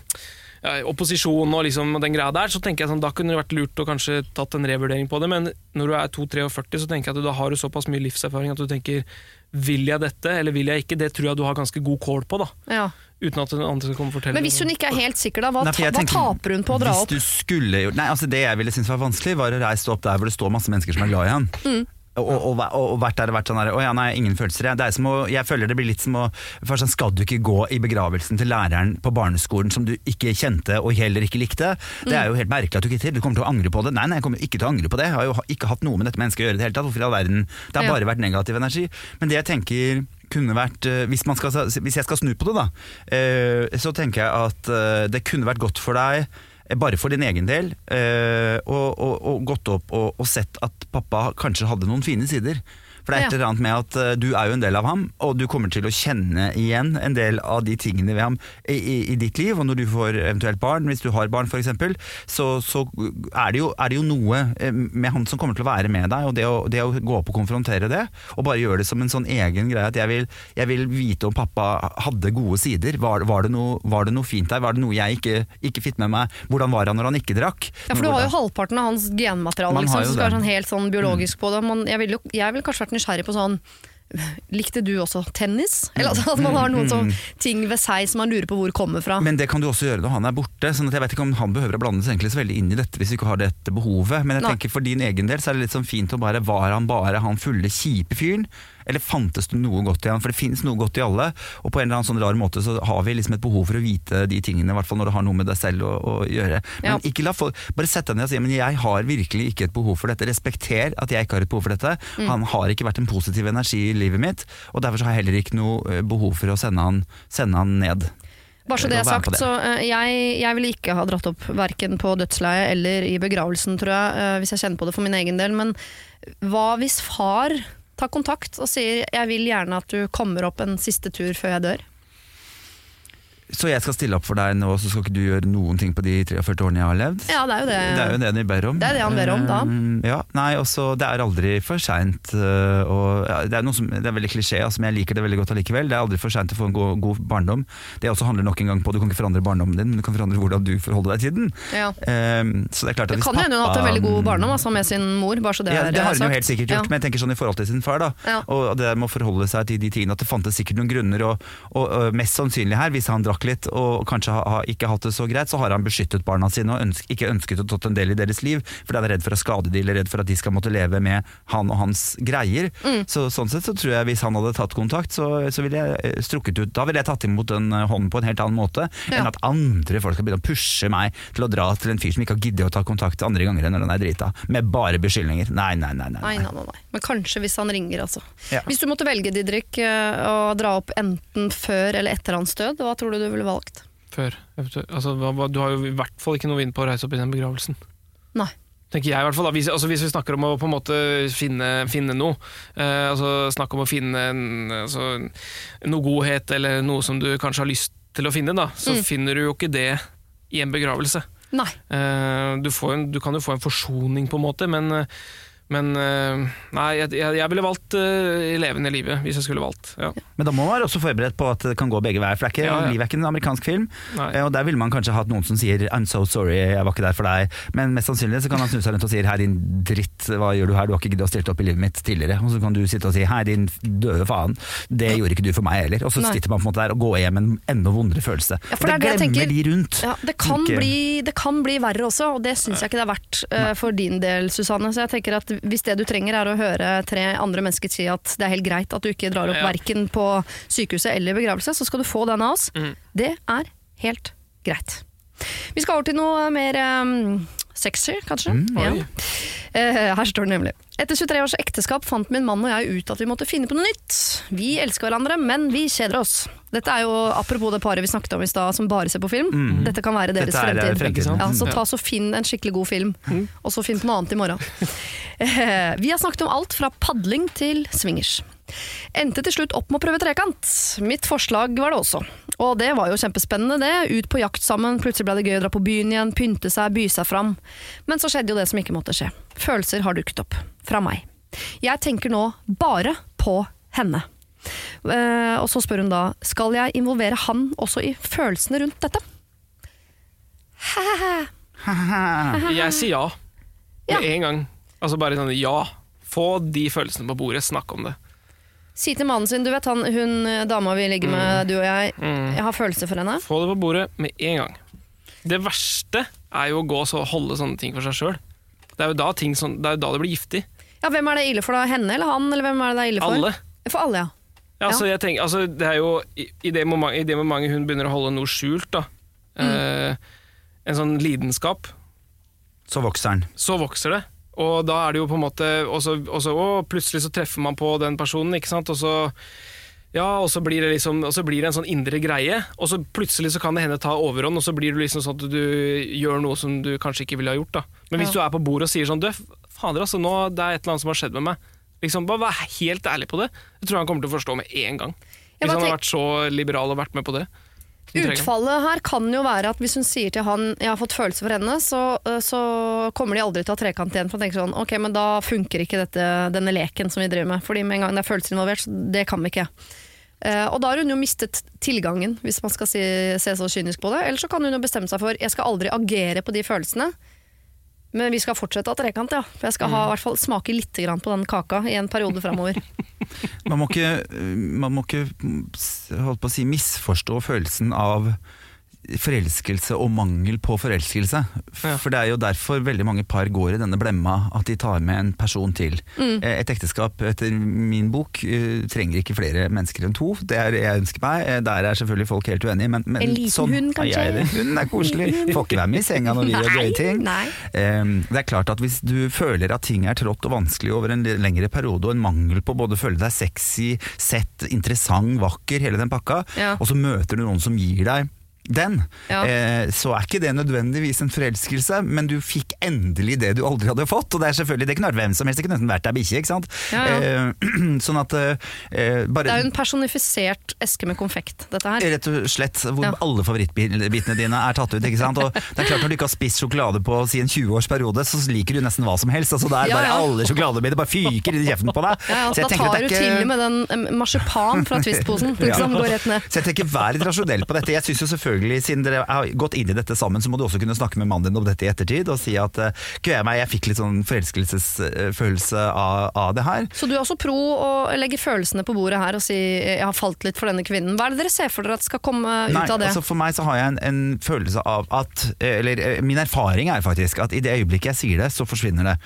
ja, opposisjon og liksom den greia der, så tenker jeg sånn, da kunne det vært lurt å kanskje tatt en revurdering på det, men når du er 2-43, så tenker jeg at du, da har du såpass mye livserfaring at du tenker, vil jeg dette, eller vil jeg ikke? Det tror jeg du har ganske god kål på da, Ja. uten at den andre skal komme og fortelle. Men hvis hun ikke er helt sikker, da, hva, Nei, ta, hva taper hun på å dra hvis opp? Du skulle gjort, nei, altså det jeg ville synes var vanskelig, var å reise opp der hvor det står masse mennesker som er glad i han. Mm. Og, og, og, vært der og vært sånn der, å ja, nei, ingen følelser. Jeg, det er som å, jeg føler det blir litt som å sånn, Skal du ikke gå i begravelsen til læreren på barneskolen som du ikke kjente og heller ikke likte? Det er jo helt merkelig at du ikke til. Du kommer til å angre på det. Nei, nei, jeg kommer ikke til å angre på det. Jeg har jo ikke hatt noe med dette mennesket å gjøre i det hele tatt. Hvorfor i all verden? Det har bare vært negativ energi. Men det jeg tenker kunne vært eh, hvis, man skal, hvis jeg skal snu på det, da, eh, så tenker jeg at eh, det kunne vært godt for deg bare for din egen del, og, og, og gått opp og, og sett at pappa kanskje hadde noen fine sider. For det er et eller annet med at eh, du er jo en del av ham, og du kommer til å kjenne igjen en del av de tingene ved ham i, i, i ditt liv. Og når du får eventuelt barn, hvis du har barn f.eks., så, så er, det jo, er det jo noe eh, med han som kommer til å være med deg. Og det å, det å gå opp og konfrontere det, og bare gjøre det som en sånn egen greie at jeg vil, jeg vil vite om pappa hadde gode sider. Var, var, det noe, var det noe fint der? Var det noe jeg ikke, ikke fikk med meg? Hvordan var han når han ikke drakk? Ja, for du har jo halvparten av hans genmateriale, liksom, så skal være sånn helt sånn biologisk på det. Man, jeg ville vil kanskje vært nysgjerrig på sånn Likte du også tennis? Eller altså, at man har noen sånn ting ved seg som man lurer på hvor kommer fra. Men det kan du også gjøre når han er borte. sånn at jeg vet ikke om han behøver å blande seg egentlig så veldig inn i dette hvis du ikke har dette behovet. Men jeg tenker for din egen del så er det litt sånn fint å bare Var han bare han fulle, kjipe fyren? Eller fantes det noe godt i ham? For det finnes noe godt i alle. Og på en eller annen sånn rar måte så har vi liksom et behov for å vite de tingene, i hvert fall når det har noe med deg selv å, å gjøre. Men Ja. ikke la folk Bare sett deg ned og si men jeg har virkelig ikke et behov for dette. Respekter at jeg ikke har et behov for dette. Mm. Han har ikke vært en positiv energi i livet mitt, og derfor så har jeg heller ikke noe eh, behov for å sende han, sende han ned. Bare så det er sagt, så eh, jeg, jeg ville ikke ha dratt opp verken på dødsleiet eller i begravelsen, tror jeg, eh, hvis jeg kjenner på det for min egen del. Men hva hvis far tar kontakt og sier 'jeg vil gjerne at du kommer opp en siste tur før jeg dør'? Så jeg skal stille opp for deg nå, så skal ikke du gjøre noen ting på de 43 årene jeg har levd? Ja, det er jo det. Det er jo det de ber om. Det er det han ber om, da. Eh, Ja, nei, også, Det er aldri for seint. ja, det, er noe som- det er veldig klisjé, altså, men jeg liker det veldig godt allikevel. Det er aldri for seint å få en god, god barndom. Det også handler nok en gang på Du kan ikke forandre barndommen din, men du kan forandre hvordan du forholder deg til den. Ja. Eh, så Det er klart at Det kan hende hun har hatt en veldig god barndom altså, med sin mor. bare så det, ja, det har hun jo helt sikkert gjort, men jeg tenker sånn i forhold til sin far. da Ja. Og det med å forholde seg til de tingene At det fantes sikkert noen grunner, og, og, og mest sannsynlig her, hvis han drakk litt og kanskje ha, ha, ikke hatt det så greit, så har han beskyttet barna sine og ønsk, ikke ønsket å tatt en del i deres liv, fordi han er redd for å skade de eller redd for at de skal måtte leve med han og hans greier. Mm. Så Sånn sett så tror jeg hvis han hadde tatt kontakt, så, så ville jeg eh, strukket ut Da ville jeg tatt imot den eh, hånden på en helt annen måte Ja. enn at andre folk skal begynne å pushe meg til å dra til en fyr som ikke har giddet å ta kontakt andre ganger enn når han er drita, med bare beskyldninger. Nei, nei, nei. nei, Nei, nei, nei, nei. Men kanskje hvis han ringer, altså. Ja. Hvis du måtte velge, Didrik, eh, å dra opp enten før eller etter hans død, hva tror du du ville valgt? Før. Altså, du har jo i hvert fall ikke noe vinn på å reise opp i den begravelsen. Nei. Tenker jeg i hvert fall. Hvis, altså, hvis vi snakker om å på en måte finne, finne noe, eh, altså snakk om å finne en, altså, noe godhet eller noe som du kanskje har lyst til å finne, da, så Mm. finner du jo ikke det i en begravelse. Nei. Eh, du, får en, du kan jo få en forsoning på en måte, men, eh, men eh, nei, jeg, jeg, ville valgt uh, levende livet hvis jeg skulle valgt. Ja. Men da må man være også forberedt på at det kan gå begge veier. For det er ikke, Ja, ja. livet er ikke en amerikansk film. Nei. eh, Og der ville man kanskje hatt noen som sier 'I'm so sorry, jeg var ikke der for deg'. Men mest sannsynlig så kan han snu seg rundt og sier 'hei, din dritt, hva gjør du her, du har ikke giddet å stille opp i livet mitt tidligere'. Og så kan du sitte og si 'hei, din døde faen, det gjorde ikke du for meg heller'. Og så Nei. sitter man på en måte der og går hjem med en enda vondere følelse. Ja, for det det glemmer tenker. de rundt. Ja, det, kan bli, det kan bli verre også, og det syns jeg ikke det er verdt uh, for din del, Susanne. Så jeg tenker at hvis det du trenger er å høre tre andre mennesker si at det er helt greit at du ikke drar opp Ja. verken på sykehuset eller begravelse, så skal du få den av oss. Mm. Det er helt greit. Vi skal over til noe mer um, sexy, kanskje. Mm, ja. Eh, her står det nemlig. Etter 23 års ekteskap fant min mann og jeg ut at vi måtte finne på noe nytt. Vi elsker hverandre, men vi kjeder oss. Dette er jo apropos det paret vi snakket om i stad, som bare ser på film. Dette kan være deres Mm. Er, eh, fremtid. fremtiden. Ja, så ta så Finn en skikkelig god film, og så finn på noe annet i morgen. Eh, vi har snakket om alt fra padling til swingers. Endte til slutt opp med å prøve trekant. Mitt forslag var det også. Og det var jo kjempespennende, det. Ut på jakt sammen, plutselig ble det gøy å dra på byen igjen, pynte seg, by seg fram. Men så skjedde jo det som ikke måtte skje. Følelser har dukket opp. Fra meg. Jeg tenker nå bare på henne. Uh, og så spør hun da skal jeg involvere han også i følelsene rundt dette. Jeg sier ja. Ja. Med en gang. Altså bare sånn ja. Få de følelsene på bordet, snakk om det. Si til mannen sin du vet han, hun eh, dama vi ligger med, du og jeg, Mm. jeg har følelser for henne. Få det på bordet med en gang. Det verste er jo å gå og holde sånne ting for seg sjøl. Det er jo da, ting det, er jo da det blir giftig. Ja, Hvem er det ille for da? Henne eller han? Eller hvem er det det er ille for? Alle. For alle, ja. Ja, altså, jeg tenker, altså, det er jo i, i, det moment, I det momentet hun begynner å holde noe skjult, da, eh, en sånn lidenskap, Så vokser den. så vokser det. Og da er det jo på en måte Og så, å, plutselig så treffer man på den personen, ikke sant, og så ja, og så blir det liksom Og så blir det en sånn indre greie, og så plutselig så kan det hende ta overhånd, og så blir det liksom sånn at du gjør noe som du kanskje ikke ville ha gjort. da. Men hvis Ja. du er på bordet og sier sånn Du, fader, altså, nå det er et eller annet som har skjedd med meg. Liksom, bare vær helt ærlig på det. Jeg tror han kommer til å forstå med en gang. Hvis han har vært så liberal og vært med på det. Utfallet her kan jo være at hvis hun sier til han jeg har fått følelser for henne, så, øh, så kommer de aldri til å ha trekant igjen. For han tenker sånn, ok, men da funker ikke dette, denne leken som vi driver med. Fordi med en gang det er følelser involvert, så det kan vi ikke. Uh, og da har hun jo mistet tilgangen, hvis man skal si, se så kynisk på det. Eller så kan hun jo bestemme seg for jeg skal aldri agere på de følelsene. Men vi skal fortsette å ha trekant, ja. For jeg skal ha, i hvert fall smake litt grann på den kaka i en periode framover. Man må ikke, man må ikke holdt på å si, misforstå følelsen av forelskelse og mangel på forelskelse. Ja. For det er jo derfor veldig mange par går i denne blemma at de tar med en person til. Mm. Eh, Et ekteskap etter min bok eh, trenger ikke flere mennesker enn to. Det er det jeg ønsker meg. Eh, Der er selvfølgelig folk helt uenige, men, men En liten sånn hund, er jeg kanskje? det. Hunden er koselig. Får ikke være med i senga når vi gjør gøye ting. nei. Det er klart at Hvis du føler at ting er trått og vanskelig over en lengre periode, og en mangel på både å føle deg sexy, sett, interessant, vakker, hele den pakka, Ja. og så møter du noen som gir deg den, Ja. eh, så er ikke det nødvendigvis en forelskelse, men du fikk endelig det du aldri hadde fått. Og det er selvfølgelig, det kunne vært hvem som helst, det kunne nesten vært ei bikkje, ikke sant. Ja, ja. Eh, sånn at eh, bare Det er jo en personifisert eske med konfekt, dette her. Rett og slett hvor alle favorittbitene dine er tatt ut. ikke sant? Og det er klart Når du ikke har spist sjokolade på si en 20-årsperiode, så liker du nesten hva som helst. Altså, det er bare. Alle sjokoladebiter bare fyker i kjeften på deg. Ja, Så da tar du ikke- til med den marsipan fra Twist-posen. Liksom, går rett ned. Så jeg tenker Vær litt rasjonell på dette. Jeg syns jo selvfølgelig Siden dere har gått inn i dette sammen, så må du også kunne snakke med mannen din om dette i ettertid og si at uh, jeg, meg, jeg fikk litt sånn forelskelsesfølelse av, av det her. Så du er også pro å legge følelsene på bordet her og si jeg har falt litt for denne kvinnen. Hva er det dere ser for dere at skal komme ut Nei, av det? altså For meg så har jeg en, en følelse av at Eller eh, min erfaring er faktisk at i det øyeblikket jeg sier det, så forsvinner det.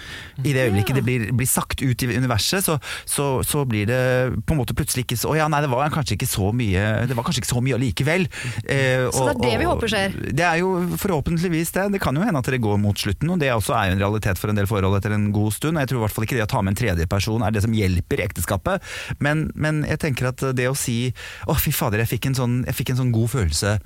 I det øyeblikket det blir, blir sagt ut i universet, så, så, så blir det på en måte plutselig ikke så Å ja, nei, det var kanskje ikke så mye Det var kanskje ikke så mye allikevel. Eh, Så det er det vi håper skjer? Det er jo forhåpentligvis det. Det kan jo hende at dere går mot slutten, og det også er jo en realitet for en del forhold etter en god stund. Jeg tror i hvert fall ikke det å ta med en tredje person er det som hjelper ekteskapet. Men, men jeg tenker at det å si å fy fader, jeg fikk en sånn, fikk en sånn god følelse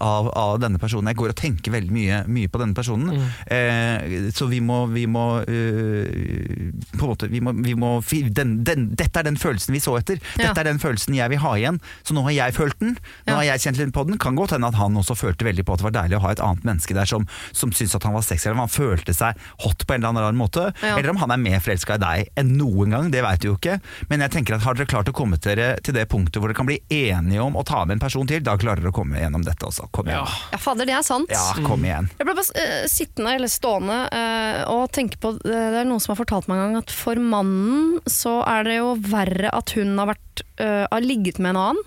av, av denne personen. Jeg går og tenker veldig mye, mye på denne personen. Eh, så vi må, vi må uh, På en måte vi må, vi må, den, den, Dette er den følelsen vi så etter. Ja. Dette er den følelsen jeg vil ha igjen. Så nå har jeg følt den. Nå Ja. har jeg kjent litt på den. Kan godt hende at han også følte veldig på at det var deilig å ha et annet menneske der som, som syntes at han var sexy, eller om han følte seg hot på en eller annen rar måte. Ja. Eller om han er mer forelska i deg enn noen gang, det veit du jo ikke. Men jeg tenker at har dere klart å komme dere til det punktet hvor dere kan bli enige om å ta med en person til, da klarer dere å komme gjennom dette også. Kom igjen. Ja. Ja, fader, det er sant. Ja, kom igjen. Jeg ble bare uh, sittende eller stående uh, og tenke på eh, Det er noen som har fortalt meg en gang at for mannen så er det jo verre at hun har, vært, uh, har ligget med en annen.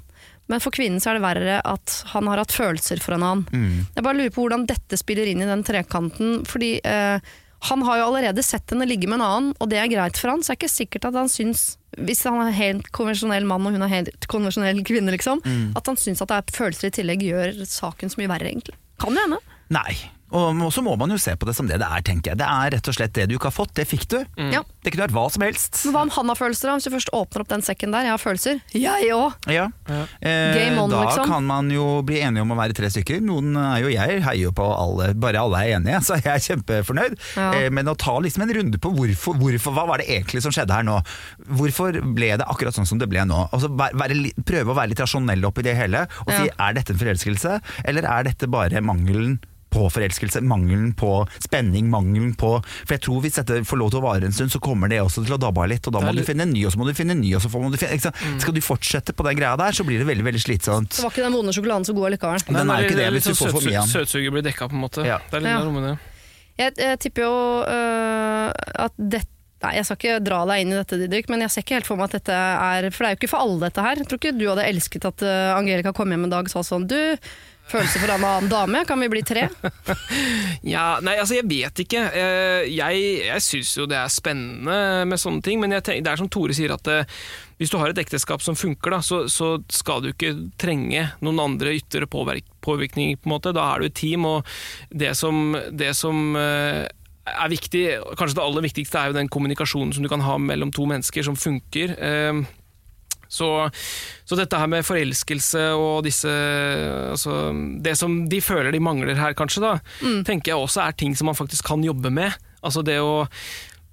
Men for kvinnen så er det verre at han har hatt følelser for en annen. Mm. Jeg bare lurer på hvordan dette spiller inn i den trekanten. Fordi eh, han har jo allerede sett henne ligge med en annen, og det er greit for han. Så er ikke sikkert at han syns, hvis han er helt konvensjonell mann og hun er helt konvensjonell kvinne, liksom, at han syns at det er følelser i tillegg gjør saken så mye verre, egentlig. Kan jo hende. Nei. Og så må man jo se på det som det det er, tenker jeg. Det er rett og slett det du ikke har fått, det fikk du. Ja. Det kunne vært hva som helst. Men hva om han har følelser? da? Hvis du først åpner opp den sekken der, jeg har følelser. Jeg òg! Ja. Eh, Game on, da liksom. kan man jo bli enige om å være tre stykker. Noen er jo jeg, heier jo på alle, bare alle er enige, så jeg er kjempefornøyd. Ja. Eh, men å ta liksom en runde på hvorfor, hvorfor, hva var det egentlig som skjedde her nå? Hvorfor ble det akkurat sånn som det ble nå? Altså, være, være, prøve å være litt rasjonell oppi det hele, og si Ja. er dette en forelskelse, eller er dette bare mangelen på forelskelse, mangelen på spenning, mangelen på For jeg tror hvis dette får lov til å vare en stund, så kommer det også til å dabbe av litt, og da må du finne en ny, og så må du finne en ny, og så må du finne ikke sant? Skal du fortsette på den greia der, så blir det veldig veldig slitsomt. Så var ikke den vonde sjokoladen så god allikevel. Den er jo ikke det det hvis du sånn får for mye av den. søtsu- Søtsuget blir dekka, på en måte. Ja. Det er litt Ja. med. Jeg, jeg tipper jo øh, at dette Nei, Jeg skal ikke dra deg inn i dette, Didrik, men jeg ser ikke helt for meg at dette er For det er jo ikke for alle, dette her. Jeg tror ikke du hadde elsket at øh, Angelica kom hjem en dag og sa sånn Du, følelser for en annen dame, kan vi bli tre? Ja, nei, altså jeg vet ikke. Eh, Jeg, jeg syns jo det er spennende med sånne ting, men tenker, det er som Tore sier at eh, hvis du har et ekteskap som funker, da, så, så skal du ikke trenge noen andre ytre påvirk påvirkninger. på en måte. Da er du et team, og det som, det som eh, er viktig, kanskje det aller viktigste, er jo den kommunikasjonen som du kan ha mellom to mennesker som funker. Eh, Så, så dette her med forelskelse og disse altså, Det som de føler de mangler her, kanskje, da, tenker jeg også er ting som man faktisk kan jobbe med. Altså det å,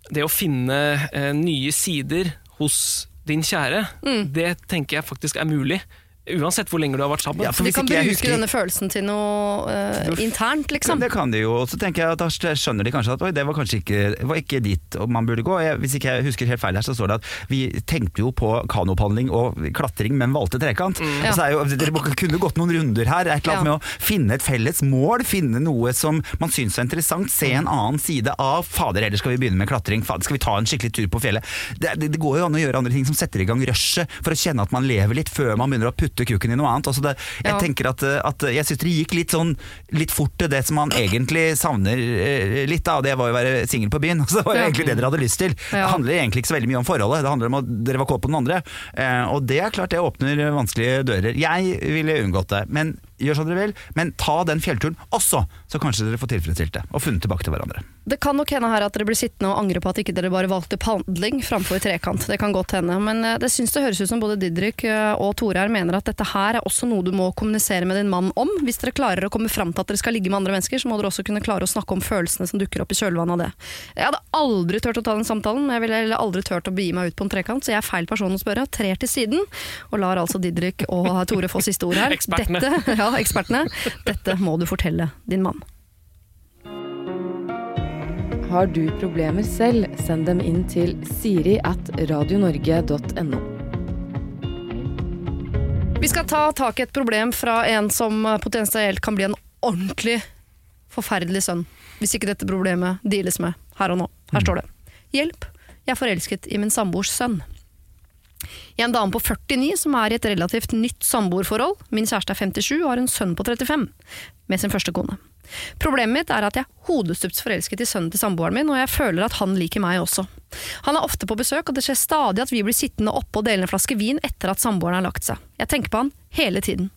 det å finne eh, nye sider hos din kjære, Mm. det tenker jeg faktisk er mulig. Uansett hvor lenge du har vært sammen. Ja, de kan ikke jeg bruke husker- denne følelsen til noe uh, internt, liksom. Det kan de jo, og så tenker jeg at da skjønner de kanskje at oi, det var kanskje ikke, var ikke dit man burde gå. Jeg, hvis ikke jeg husker helt feil her, så står det at vi tenkte jo på kanopadling og klatring, men valgte trekant. Ja. Så er jo, dere kunne gått noen runder her, et eller annet Ja. med å finne et felles mål, finne noe som man syns er interessant, se en annen side av fader, eller skal vi begynne med klatring, fader, skal vi ta en skikkelig tur på fjellet. Det, det, det går jo an å gjøre andre ting som setter i gang rushet, for å kjenne at man lever litt før man begynner å putte kukken i noe annet. Altså det, jeg Ja. tenker at, at jeg syns det gikk litt sånn litt fort til det som man egentlig savner eh, litt av. Det var jo å være singel på byen. Altså, det var jo egentlig det dere hadde lyst til. Ja. Det handler egentlig ikke så veldig mye om forholdet, det handler om at dere var kåt på den andre. Eh, og det er klart det åpner vanskelige dører. Jeg ville unngått det, men gjør som dere vil. Men ta den fjellturen også, så kanskje dere får tilfredsstilt det. Og funnet tilbake til hverandre. Det kan nok hende her at dere blir sittende og angre på at ikke dere bare valgte padling framfor trekant. Det kan godt hende. Men eh, det syns det høres ut som både Didrik eh, og Tore her mener at dette her er også noe du må kommunisere med din mann om. Hvis dere klarer å komme fram til at dere skal ligge med andre mennesker, så må dere også kunne klare å snakke om følelsene som dukker opp i kjølvannet av det. Jeg hadde aldri turt å ta den samtalen, men jeg ville heller aldri turt å begi meg ut på en trekant, så jeg er feil person å spørre. Trer til siden, og lar altså Didrik og Tore få siste ord her. Ekspertene. Dette, ja, ekspertene. Dette må du fortelle din mann. Har du problemer selv, send dem inn til siri at radionorge.no. Vi skal ta tak i et problem fra en som potensielt kan bli en ordentlig forferdelig sønn. Hvis ikke dette problemet deales med her og nå. Her står det. Hjelp, jeg er forelsket i min samboers sønn. Jeg er en dame på 49 som er i et relativt nytt samboerforhold. Min kjæreste er 57 og har en sønn på 35, med sin første kone. Problemet mitt er at jeg er hodestups forelsket i sønnen til samboeren min, og jeg føler at han liker meg også. Han er ofte på besøk, og det skjer stadig at vi blir sittende oppe og dele en flaske vin etter at samboeren har lagt seg. Jeg tenker på han hele tiden.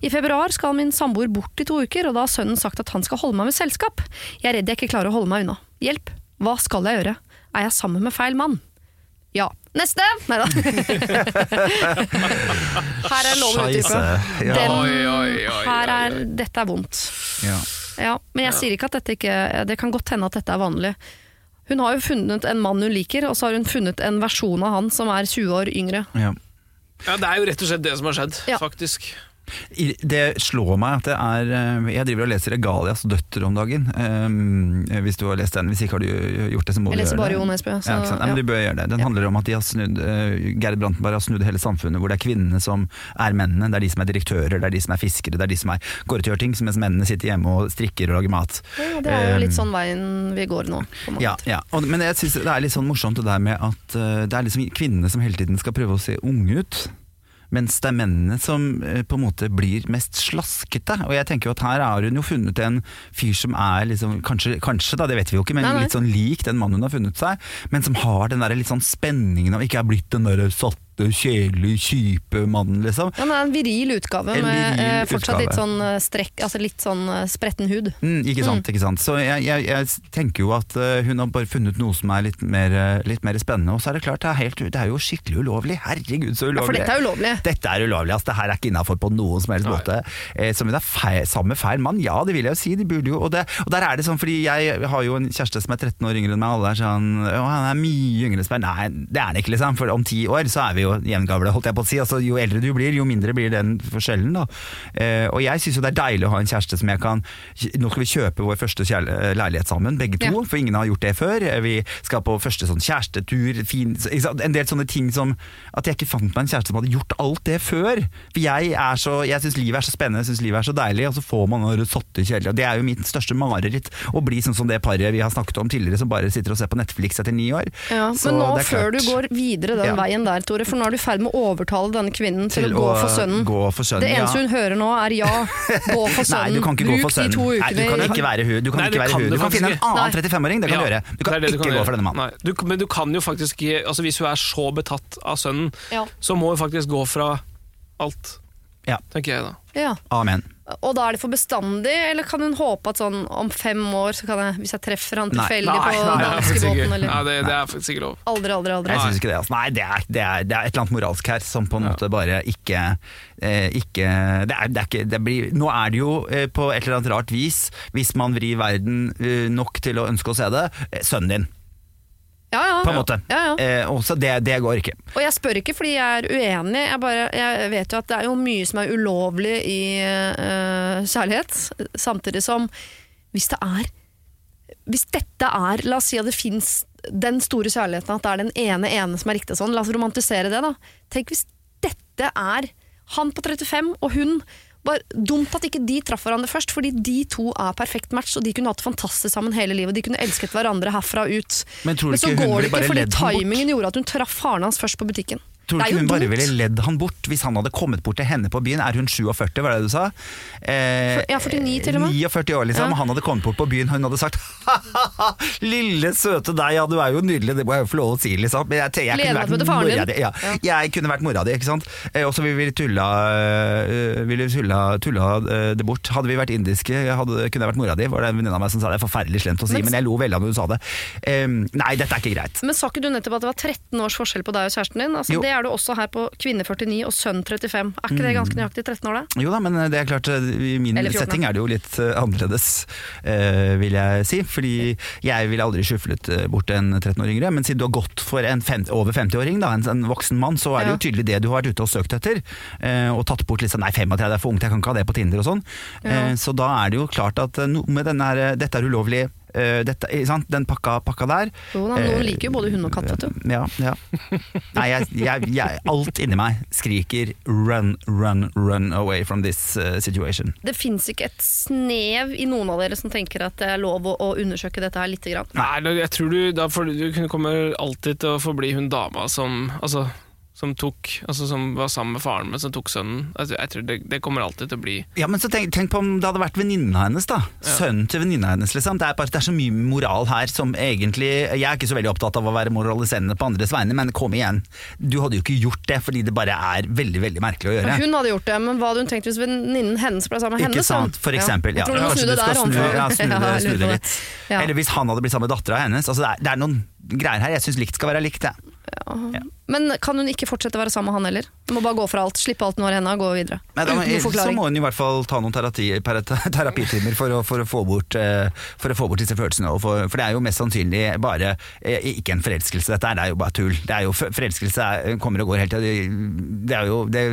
I februar skal min samboer bort i to uker, og da har sønnen sagt at han skal holde meg med selskap. Jeg er redd jeg ikke klarer å holde meg unna. Hjelp! Hva skal jeg gjøre? Er jeg sammen med feil mann? Ja. Neste! Nei da. Her er lov å utdype. Ja. Her er, dette er vondt. Ja. Ja, men jeg sier ikke at dette ikke Det kan godt hende at dette er vanlig. Hun har jo funnet en mann hun liker, og så har hun funnet en versjon av han som er 20 år yngre. Ja. Ja, Det er jo rett og slett det som har skjedd, Ja. faktisk. Det slår meg at det er eh, Jeg driver og leser Regalias døtter om dagen. Um, hvis du har lest den. Hvis ikke har du gjort det, så må Jeg du leser gjøre bare det. Jo Nesbø. Så, Ja, ikke sant? Nei, men ja. du bør gjøre det. Den Ja. handler om at de har snudd uh, Gerd Brantenberg har snudd hele samfunnet, hvor det er kvinnene som er mennene. Det er de som er direktører, det er de som er fiskere, det er de som er går ut og gjør ting, mens mennene sitter hjemme og strikker og lager mat. Ja, det er jo litt Um, sånn veien vi går nå. Ja, ja. Og, men jeg synes det er litt sånn morsomt det der med at uh, det er liksom kvinnene som hele tiden skal prøve å se unge ut. Mens det er mennene som eh, på en måte blir mest slaskete. Og jeg tenker jo at her har hun jo funnet en fyr som er liksom, kanskje, kanskje da, det vet vi jo ikke, men Nei, nei. litt sånn lik den mannen hun har funnet seg. Men som har den der litt sånn spenningen og ikke er blitt den der satte, kjedelige, kjipe mannen, liksom. Ja, men det er en viril utgave En med viril eh, fortsatt utgave. litt sånn eh, strekk, altså litt sånn eh, spretten hud. Mm, ikke sant, ikke sant. Så jeg, jeg, jeg tenker jo at hun har bare funnet noe som er litt mer, litt mer spennende. Og så er det klart, det er, helt, det er jo skikkelig ulovlig. Herregud, så ulovlig. Ja, for dette er ulovlig. Dette er ulovlig, altså. Det her er ikke innafor på noen som helst Nei. måte. Eh, som det er feil, sammen med feil mann, ja det vil jeg jo si. De burde jo, og, det, og der er det sånn, fordi jeg har jo en kjæreste som er 13 år yngre enn meg, alle er sånn Å, han er mye yngre enn meg. Nei, det er han ikke, liksom. For om ti år så er vi jo jevngamle, holdt jeg på å si. Altså, jo eldre du blir, jo mindre blir den forskjellen, da. Eh, og jeg syns jo det er deilig å ha en kjæreste som jeg kan Nå skal vi kjøpe vår første eh, leilighet sammen, begge to, Ja. for ingen har gjort det før. Eh, Vi skal på første sånn kjærestetur, fin, en del sånne ting som At jeg ikke fant meg en kjæreste som hadde gjort alt det før. For jeg er så Jeg syns livet er så spennende, jeg syns livet er så deilig, og så får man noe satt kjeller. Det er jo mitt største mareritt, å bli sånn som det paret vi har snakket om tidligere, som bare sitter og ser på Netflix etter ni år. Ja, Så men nå, før du går videre den Ja. veien der, Tore, for nå er du i ferd med å overtale denne kvinnen til, å gå for sønnen. Gå for sønnen, Det eneste ja. hun hører nå er ja, gå for sønnen. Nei, du kan ikke gå for sønnen. de to Nei, du kan ikke være hun. Du kan, Nei, ikke være kan hun. du kan finne en annen 35-åring, det kan Ja, du gjøre. Du kan det det du ikke gå for denne mannen. Nei, du, men du kan jo faktisk altså Hvis hun er så betatt av sønnen, Ja. så må hun faktisk gå fra alt. Ja. Tenker jeg da. Ja. Amen. Og da er det for bestandig, eller kan hun håpe at sånn om fem år, så kan jeg, hvis jeg treffer han tilfeldig på danskebåten, eller Nei, det, det er faktisk ikke lov. Aldri, aldri, aldri. Jeg syns ikke det. Altså. Nei, det er, det, er, det er et eller annet moralsk her som på en måte bare ikke, eh, ikke, det er, det er ikke det blir, Nå er det jo eh, på et eller annet rart vis, hvis man vrir verden eh, nok til å ønske å se det, eh, sønnen din. Ja, ja. på en måte. Ja, ja. Eh, og så det, det går ikke. Og jeg spør ikke fordi jeg er uenig, jeg, bare, jeg vet jo at det er jo mye som er ulovlig i eh, kjærlighet. Samtidig som hvis det er Hvis dette er La oss si at det fins den store kjærligheten, at det er den ene ene som er riktig sånn. La oss romantisere det, da. Tenk hvis dette er han på 35 og hun bare Dumt at ikke de traff hverandre først, fordi de to er perfekt match, og de kunne hatt det fantastisk sammen hele livet. De kunne elsket hverandre herfra og ut. Men tror du så går det ikke fordi bort? timingen gjorde at hun traff faren hans først på butikken. Tror du er ikke hun bare ville ledd han bort hvis han hadde kommet bort til henne på byen? Er hun 47, var det du sa? Eh, Ja, 49 til og med. 49 år, liksom. Ja. Han hadde kommet bort på byen, hun hadde sagt ha-ha-ha, lille søte deg, ja du er jo nydelig, det må jeg jo få lov å si, liksom. Men jeg, jeg, kunne vært mora di. Ja. Jeg kunne vært mora di, ikke sant. Eh, og så ville vi tulla, øh, ville tulla, tulla øh, det bort. Hadde vi vært indiske, hadde, kunne jeg vært mora di, var det en venninne av meg som sa det. Forferdelig slemt å si, Men- men, jeg lo veldig av når hun sa det. Eh, nei, dette er ikke greit. Men sa ikke du nettopp at det var 13 års forskjell på deg og kjæresten din? Altså, Jo. det er du også her på kvinne 49 og sønn 35. Er ikke det ganske nøyaktig 13 år, da? Jo da, men det er klart eh, i min setting er det jo litt eh, annerledes, eh, vil jeg si. Fordi jeg ville aldri skyflet eh, bort en 13 år yngre, men siden du har gått for en fem, over 50-åring, en, en voksen mann, så er det jo tydelig det du har vært ute og søkt etter. eh, og tatt bort litt sånn nei, 35 er for ungt, jeg kan ikke ha det på Tinder og sånn. Ja. Eh, så da er det jo klart at eh, med denne eh, dette er ulovlig, eh, dette, sant? den pakka, pakka der. Jo da, Noen Eh, liker jo både hund og katt, vet du. Ja, ja. Nei, jeg, jeg, jeg, alt inni meg skriker run, run, run away from this eh, situation. Det fins ikke et snev i noen av dere som tenker at det er lov å, å undersøke dette her lite grann. Nei, jeg tror du, da for, du kunne- kommer alltid til å forbli hun dama som altså, som, tok, altså, som var sammen med faren, men som tok sønnen. Altså, jeg tror det, det kommer alltid til å bli Ja, men så tenk, tenk på om det hadde vært venninna hennes, da. Sønnen til venninna hennes, liksom. Det er, bare, det er så mye moral her som egentlig Jeg er ikke så veldig opptatt av å være moraliserende på andres vegne, men kom igjen. Du hadde jo ikke gjort det fordi det bare er veldig, veldig merkelig å gjøre. Hun hadde gjort det, men hva hadde hun tenkt hvis venninnen hennes ble sammen med Ikke hennes? sønn? sant, for eksempel. Ja. Jeg tror du må Kanskje snu det du skal der. snu, ja, snu, det, snu det litt. Ja. Eller hvis han hadde blitt sammen med dattera hennes. Altså, det, er, det er noen greier her. Jeg syns likt skal være likt. Jeg. Men kan hun ikke fortsette å være sammen med han heller? Hun må bare gå for alt, slippe alt nå i hendene, og gå videre. Nei, da, noe så må hun i hvert fall ta noen terapi, terapitimer for å, for, å få bort, eh, for å få bort disse følelsene. For, for det er jo mest sannsynlig bare eh, ikke en forelskelse, dette er, det er jo bare tull. Det er jo, forelskelse er, kommer og går hele tida. Det, er jo, det,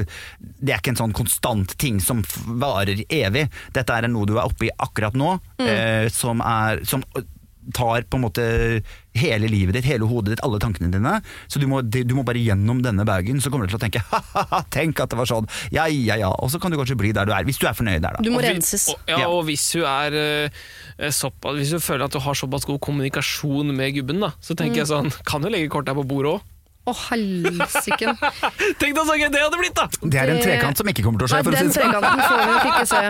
det er ikke en sånn konstant ting som varer evig. Dette er noe du er oppe i akkurat nå, Mm. eh, som, er, som tar på en måte hele livet ditt, hele hodet ditt, alle tankene dine. Så du må, du må bare gjennom denne bagen, så kommer du til å tenke ha-ha-ha, tenk at det var sånn, ja ja ja, og så kan du kanskje bli der du er, hvis du er fornøyd der, da. Du må Og renses. Og, ja, og hvis du er eh, såpass, Hvis du føler at du har såpass god kommunikasjon med gubben, da, så tenker jeg sånn Kan du legge kortet her på bordet òg? Å, helsiken. Tenk deg så gøy det hadde blitt, da! Det er en trekant som ikke kommer til å skje, Nei, for å si den det sånn. trekanten får vi nok ikke se.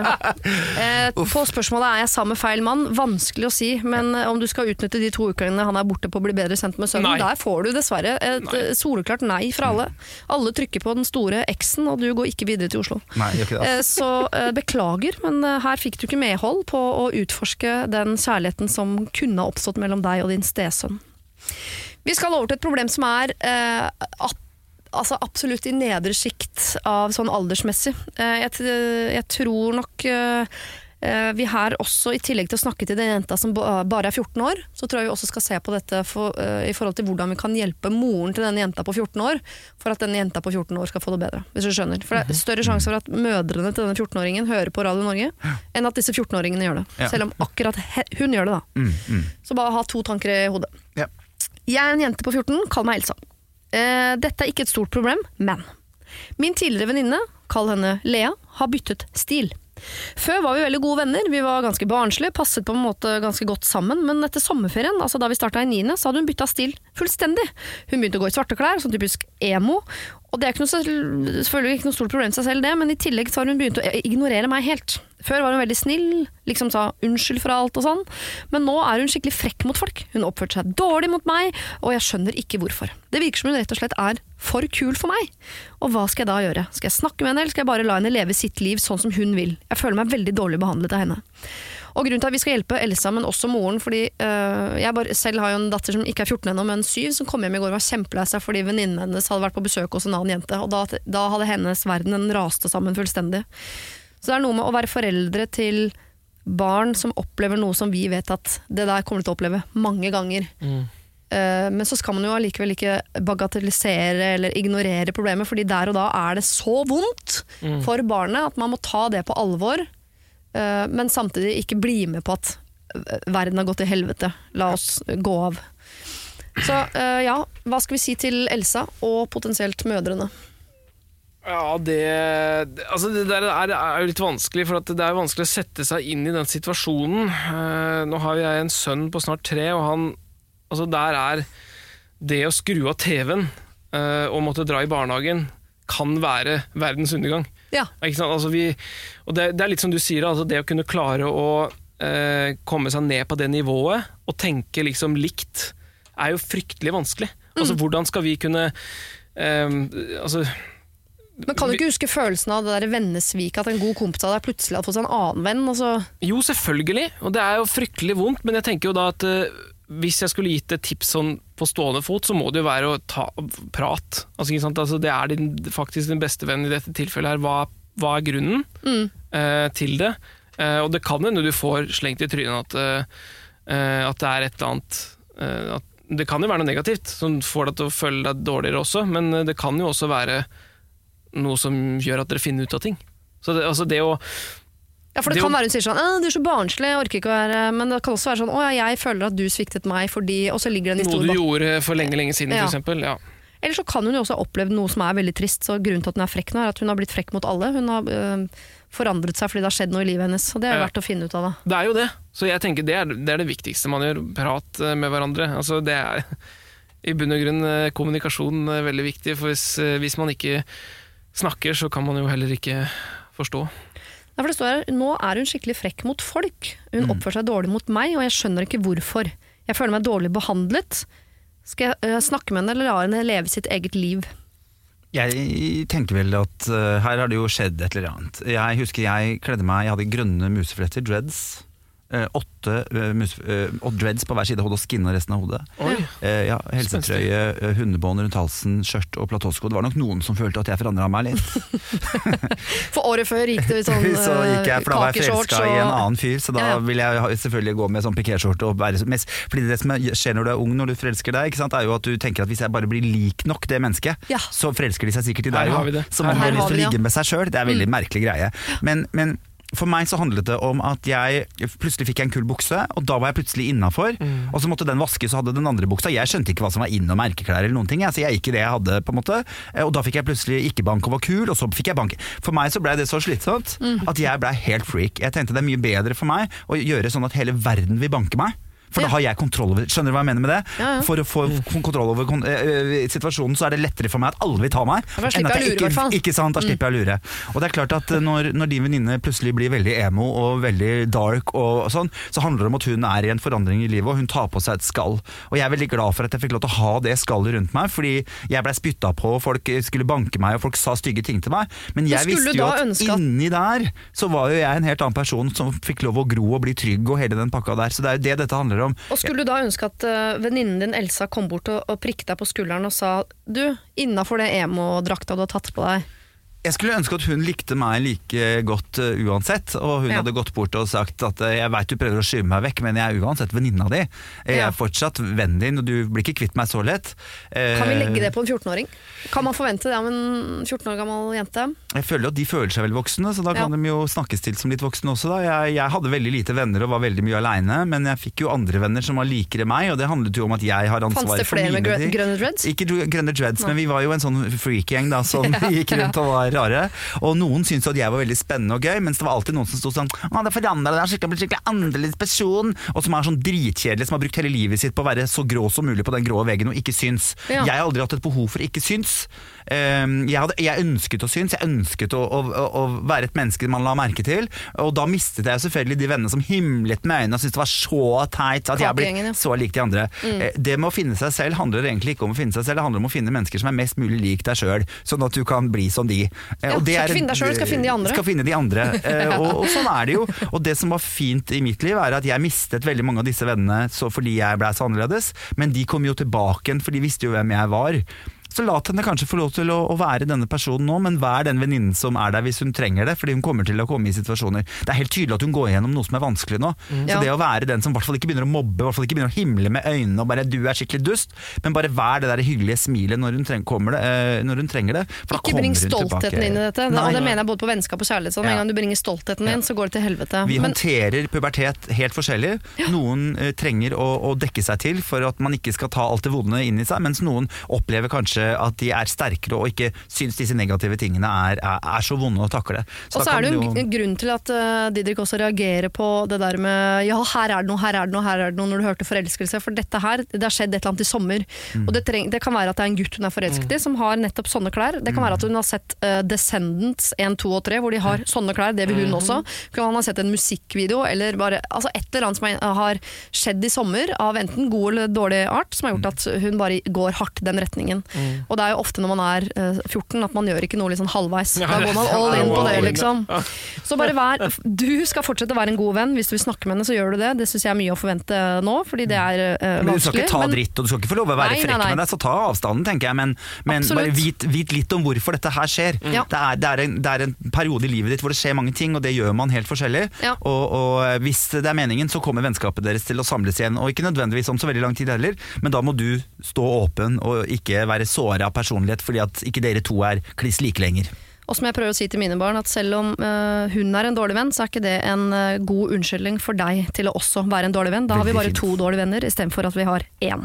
Eh, på spørsmålet er jeg sammen med feil mann, vanskelig å si. Men eh, om du skal utnytte de to ukene han er borte på å bli bedre kjent med sønnen, Nei. der får du dessverre et Nei. eh, soleklart nei fra alle. Alle trykker på den store X-en, og du går ikke videre til Oslo. Nei, ikke det. Eh, Så eh, beklager, men eh, her fikk du ikke medhold på å utforske den kjærligheten som kunne ha oppstått mellom deg og din stesønn. Vi skal over til et problem som er eh, at altså absolutt i nedre sjikt av sånn aldersmessig. Eh, jeg, jeg tror nok eh, eh, vi her også, i tillegg til å snakke til den jenta som bare er 14 år, så tror jeg vi også skal se på dette for, i forhold til hvordan vi kan hjelpe moren til denne jenta på 14 år, for at denne jenta på 14 år skal få det bedre. Hvis du skjønner. For det er større sjanse for at mødrene til denne 14-åringen hører på Radio Norge, enn at disse 14-åringene gjør det. Selv om akkurat hun gjør det, da. Mm, mm. Så bare ha to tanker i hodet. Jeg er en jente på 14, kall meg Elsa. Eh, dette er ikke et stort problem, men min tidligere venninne, kall henne Lea, har byttet stil. Før var vi veldig gode venner, vi var ganske barnslige, passet på en måte ganske godt sammen, men etter sommerferien, altså da vi starta i niende, så hadde hun bytta stil fullstendig. Hun begynte å gå i svarte klær, sånn typisk emo, og det er ikke noe, selvfølgelig ikke noe stort problem i seg selv det, men i tillegg så har hun begynt å ignorere meg helt. Før var hun veldig snill, liksom sa unnskyld for alt og sånn, men nå er hun skikkelig frekk mot folk. Hun oppførte seg dårlig mot meg, og jeg skjønner ikke hvorfor. Det virker som hun rett og slett er for kul for meg. Og hva skal jeg da gjøre? Skal jeg snakke med henne, eller skal jeg bare la henne leve sitt liv sånn som hun vil? Jeg føler meg veldig dårlig behandlet av henne. Og grunnen til at vi skal hjelpe Elsa, men også moren, fordi øh, jeg bare, selv har jo en datter som ikke er 14 ennå, men 7, som kom hjem i går og var kjempelei seg fordi venninnen hennes hadde vært på besøk hos en annen jente, og da, da hadde hennes verden den raste sammen fullstendig. Så det er noe med å være foreldre til barn som opplever noe som vi vet at det der kommer til å oppleve mange ganger. Eh, men så skal man jo allikevel ikke bagatellisere eller ignorere problemet, fordi der og da er det så vondt Mm. for barnet at man må ta det på alvor, uh, men samtidig ikke bli med på at eh, verden har gått til helvete. La oss gå av. Så uh, ja, hva skal vi si til Elsa og potensielt mødrene? Ja, det, altså det der er, er jo litt vanskelig, for at det er jo vanskelig å sette seg inn i den situasjonen. Uh, nå har jeg en sønn på snart tre, og han Altså, der er det å skru av TV-en uh, og måtte dra i barnehagen kan være verdens undergang. Ja. Ikke sant? Altså vi, og det, det er litt som du sier, altså det å kunne klare å uh, komme seg ned på det nivået og tenke liksom likt, er jo fryktelig vanskelig. Altså Hvordan skal vi kunne eh, altså, Men kan du ikke huske følelsen av det der vennesviket, at en god kompis av deg plutselig hadde fått seg en annen venn? Altså, Jo, selvfølgelig, og det er jo fryktelig vondt, men jeg tenker jo da at uh, hvis jeg skulle gitt et tips sånn på stående fot, så må det jo være å ta prat. Altså? Altså, det er din, faktisk din beste venn i dette tilfellet her. Hva, hva er grunnen eh, til det? Uh, og det kan hende du får slengt i trynet at, at det er et eller annet at, Det kan jo være noe negativt som får deg til å føle deg dårligere også, men det kan jo også være noe som gjør at dere finner ut av ting. Så det, altså det å ja, for det, Det kan jo- være hun sier sånn 'du er så barnslig, jeg orker ikke å være Men det kan også være sånn 'å ja, jeg føler at du sviktet meg fordi' Og så ligger det en Noe du gjorde for lenge, lenge siden, Ja. eksempel. Ja. Eller så kan hun jo også ha opplevd noe som er veldig trist, så grunnen til at hun er frekk nå, er at hun har blitt frekk mot alle. Hun har øh, forandret seg fordi det har skjedd noe i livet hennes, og det er jo verdt å finne ut av. da. Det er jo det. Så jeg tenker det er det, er det viktigste man gjør. Prat eh, med hverandre. Altså det er i bunn og grunn eh, kommunikasjon eh, veldig viktig, for hvis, hvis man ikke snakker, så kan man jo heller ikke forstå. Ja, for det står her, Nå er hun skikkelig frekk mot folk. Hun Mm. oppfører seg dårlig mot meg, og jeg skjønner ikke hvorfor. Jeg føler meg dårlig behandlet. Skal jeg øh, snakke med henne, eller la henne leve sitt eget liv? Jeg tenker vel at uh, her har det jo skjedd et eller annet. Jeg husker jeg kledde meg, jeg hadde grønne musefletter, dreads. Eh, åtte eh, eh, og dreads på hver side av hodet og skinna resten av hodet. Eh, ja, Helsetrøye, hundebånd rundt halsen, skjørt og platåsko. Det var nok noen som følte at jeg forandra meg litt. For året før gikk det i sånn så gikk jeg, for da var jeg forelska og... i en annen fyr, så da Ja, ja. vil jeg selvfølgelig gå med sånn pikéskjorte Fordi det som er- skjer når du er ung, når du forelsker deg, ikke sant, er jo at du tenker at hvis jeg bare blir lik nok det mennesket, Ja. så forelsker de seg sikkert i deg òg. vi det. Så man har lyst til å ligge med seg sjøl. Det er en veldig merkelig greie. Men, men for meg så handlet det om at jeg plutselig fikk en kul bukse, og da var jeg plutselig innafor. Og så måtte den vaskes og hadde den andre buksa. Jeg skjønte ikke hva som var inn- og merkeklær eller noen ting. Jeg, så jeg gikk i det jeg hadde, på en måte. Eh, Og da fikk jeg plutselig ikke bank og var kul, og så fikk jeg bank. For meg så blei det så slitsomt at jeg blei helt freak. Jeg tenkte det er mye bedre for meg å gjøre sånn at hele verden vil banke meg. For Ja. da har jeg kontroll over Skjønner du hva jeg mener med det? Ja, ja. For å få kontroll over kon eh, eh, situasjonen, så er det lettere for meg at alle vil ta meg. enn at jeg å lure, ikke, ikke sant, da slipper jeg å lure. Og det er klart at eh, når, når din venninne plutselig blir veldig emo og veldig dark, og sånn, så handler det om at hun er i en forandring i livet, og hun tar på seg et skall. Og jeg er veldig glad for at jeg fikk lov til å ha det skallet rundt meg, fordi jeg blei spytta på, og folk skulle banke meg, og folk sa stygge ting til meg. Men jeg visste jo at- inni der så var jo jeg en helt annen person som fikk lov å gro og bli trygg og hele den pakka der. Så det er jo det dette handler om. Og skulle du da ønske at uh, venninnen din Elsa kom bort og, og prikket deg på skulderen og sa du, innafor det emo-drakta du har tatt på deg, Jeg skulle ønske at hun likte meg like godt uh, uansett, og hun Ja. hadde gått bort og sagt at uh, jeg veit du prøver å skyve meg vekk, men jeg er uansett venninna di. Jeg Ja. er fortsatt vennen din, og du blir ikke kvitt meg så lett. Uh, kan vi legge det på en 14-åring? Kan man forvente det av en 14 år gammel jente? Jeg føler at de føler seg veldig voksne, så da kan Ja. de jo snakkes til som litt voksne også. Da. Jeg, jeg hadde veldig lite venner og var veldig mye aleine, men jeg fikk jo andre venner som var likere meg, og det handlet jo om at jeg har Fantes ansvaret for flere med det flere med grønne dreads? Ikke grønne dreads, men vi var jo en sånn freak-gjeng da, som gikk rundt og var rare. Og noen syntes at jeg var veldig spennende og gøy, mens det var alltid noen som sto sånn Å, det forandra deg, skikkelig, skikkelig annerledes person. Og som er sånn dritkjedelig, som har brukt hele livet sitt på å være så grå som mulig på den grå veggen og ikke syns. Ja. Jeg har aldri hatt et behov for ikke syns. Ehm, jeg, hadde, jeg ønsket å synes, jeg ønsket å, å, å, være et menneske man la merke til. Og da mistet jeg selvfølgelig de vennene som himlet med øynene og syntes det var så teit at jeg blitt så lik de andre. Mm. Det med å finne seg selv handler egentlig ikke om å finne seg selv, det handler om å finne mennesker som er mest mulig lik deg sjøl, sånn at du kan bli som de. Eh, Ja, og det skal er- finne deg selv, skal finne de andre. Skal finne de andre. Eh, og, og sånn er det jo. Og det som var fint i mitt liv, er at jeg mistet veldig mange av disse vennene så fordi jeg blei så annerledes, men de kom jo tilbake igjen, for de visste jo hvem jeg var. Så la henne kanskje få lov til å, å være denne personen nå, men vær den venninnen som er der hvis hun trenger det, fordi hun kommer til å komme i situasjoner. Det er helt tydelig at hun går gjennom noe som er vanskelig nå. Så Ja. det å være den som i hvert fall ikke begynner å mobbe, i hvert fall ikke begynner å himle med øynene og bare 'du er skikkelig dust', men bare vær det der hyggelige smilet når hun, treng, det, øh, når hun trenger det. Ikke bring stoltheten inn i dette. Nei. Og det mener jeg både på vennskap og kjærlighet. Så Ja. en gang du bringer stoltheten inn, så går det til helvete. Vi Men håndterer pubertet helt forskjellig. Noen øh, trenger å, å dekke seg til for at man ikke skal ta alt det vonde inn i seg, mens noen opplever kanskje at de er sterkere og ikke syns disse negative tingene er, er, er så vonde å takle. Og så er det jo en grunn til at uh, Didrik også reagerer på det der med ja, her er det noe, her er det noe, her er det noe, når du hørte forelskelse. For dette her, det har skjedd et eller annet i sommer. Mm. Og det, treng, det kan være at det er en gutt hun er forelsket i, som har nettopp sånne klær. Det kan Mm. være at hun har sett uh, Descendants 1, 2 og 3, hvor de har sånne klær. Det vil hun Mm. også. Kan han ha sett en musikkvideo, eller bare altså et eller annet som har skjedd i sommer, av enten god eller dårlig art, som har gjort at hun bare går hardt den retningen. Og det er jo ofte når man er uh, 14 at man gjør ikke noe sånn halvveis. Da går man all in på det, liksom. Så bare vær, du skal fortsette å være en god venn. Hvis du vil snakke med henne, så gjør du det. Det syns jeg er mye å forvente nå, fordi det er uh, men du skal ikke ta dritt, og du skal ikke få lov å være Nei, nei, frekk nei. med deg, så ta avstanden, tenker jeg. Men, men bare vit, vit litt om hvorfor dette her skjer. Mm. Det, er, det, er en, det er en periode i livet ditt hvor det skjer mange ting, og det gjør man helt forskjellig. Ja. Og, og hvis det er meningen, så kommer vennskapet deres til å samles igjen. Og ikke nødvendigvis om så veldig lang tid heller, men da må du stå åpen og ikke være såra personlighet fordi at ikke dere to er kliss like lenger. Og som jeg prøver å si til mine barn, at selv om uh, hun er en dårlig venn, så er ikke det en uh, god unnskyldning for deg til å også være en dårlig venn. Da har vi bare to dårlige venner istedenfor at vi har én.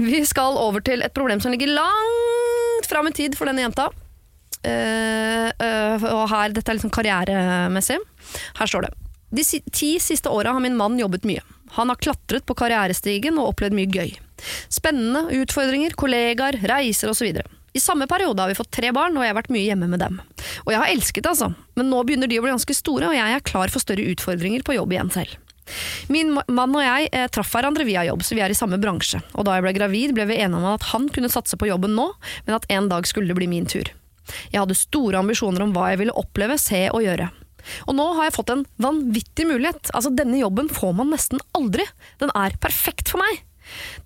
Vi skal over til et problem som ligger langt fram i tid for denne jenta. Uh, og her, Dette er liksom karrieremessig. Her står det. De si ti siste åra har min mann jobbet mye. Han har klatret på karrierestigen og opplevd mye gøy. Spennende utfordringer, kollegaer, reiser osv. I samme periode har vi fått tre barn, og jeg har vært mye hjemme med dem. Og jeg har elsket det, altså. Men nå begynner de å bli ganske store, og jeg er klar for større utfordringer på jobb igjen selv. Min mann og jeg eh, traff hverandre via jobb, så vi er i samme bransje. Og da jeg ble gravid, ble vi enige om at han kunne satse på jobben nå, men at en dag skulle det bli min tur. Jeg hadde store ambisjoner om hva jeg ville oppleve, se og gjøre. Og nå har jeg fått en vanvittig mulighet. Altså, denne jobben får man nesten aldri. Den er perfekt for meg.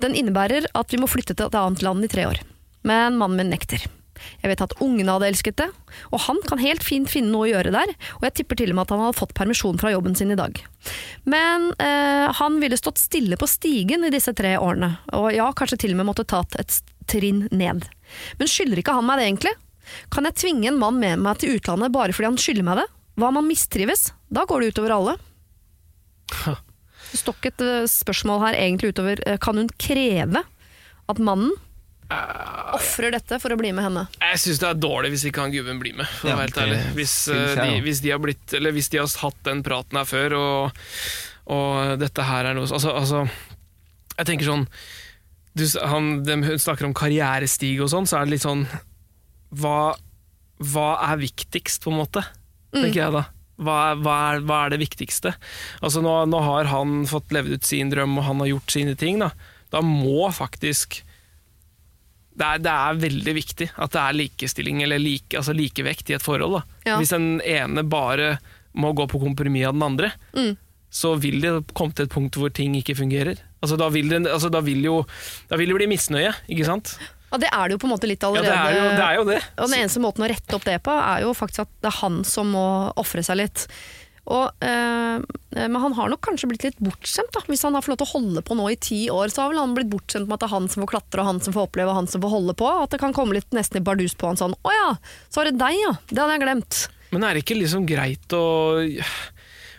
Den innebærer at vi må flytte til et annet land i tre år. Men mannen min nekter. Jeg vet at ungene hadde elsket det, og han kan helt fint finne noe å gjøre der, og jeg tipper til og med at han hadde fått permisjon fra jobben sin i dag. Men eh, han ville stått stille på stigen i disse tre årene, og ja, kanskje til og med måtte tatt et trinn ned. Men skylder ikke han meg det egentlig? Kan jeg tvinge en mann med meg til utlandet bare fordi han skylder meg det? Hva om han mistrives? Da går det utover alle. Det står ikke et eh, spørsmål her egentlig utover eh, Kan hun kreve at mannen ofrer dette for å bli med henne? Jeg syns det er dårlig hvis ikke han gubben blir med. For å Ja, være helt ærlig. Hvis, eh, de, hvis, de har blitt, eller hvis de har hatt den praten her før, og, og dette her er noe altså, altså, Jeg tenker sånn du, han, de, Hun snakker om karrierestig og sånn, så er det litt sånn Hva, hva er viktigst, på en måte? Tenker jeg da. Hva hva, er, hva er det viktigste? Altså nå, nå har han fått levd ut sin drøm, og han har gjort sine ting. Da, da må faktisk det er, det er veldig viktig at det er likestilling, eller like, altså likevekt i et forhold. Ja. Hvis den ene bare må gå på kompromiss av den andre, Mm. så vil det komme til et punkt hvor ting ikke fungerer. Altså, da, vil det, altså, da, vil jo, da vil det bli misnøye, ikke sant? Ja, det er det jo på en måte litt Ja, allerede. det er jo det. Er jo det. Og den eneste måten å rette opp det på, er jo faktisk at det er han som må ofre seg litt. Og, øh, men han har nok kanskje blitt litt bortskjemt. da. Hvis han har fått lov til å holde på nå i ti år, så har vel han blitt bortskjemt med at det er han som får klatre, og han som får oppleve, og han som får holde på. At det kan komme litt nesten i bardus på han sånn 'Å ja, så var det deg, ja'. Det hadde jeg glemt. Men er det ikke liksom greit å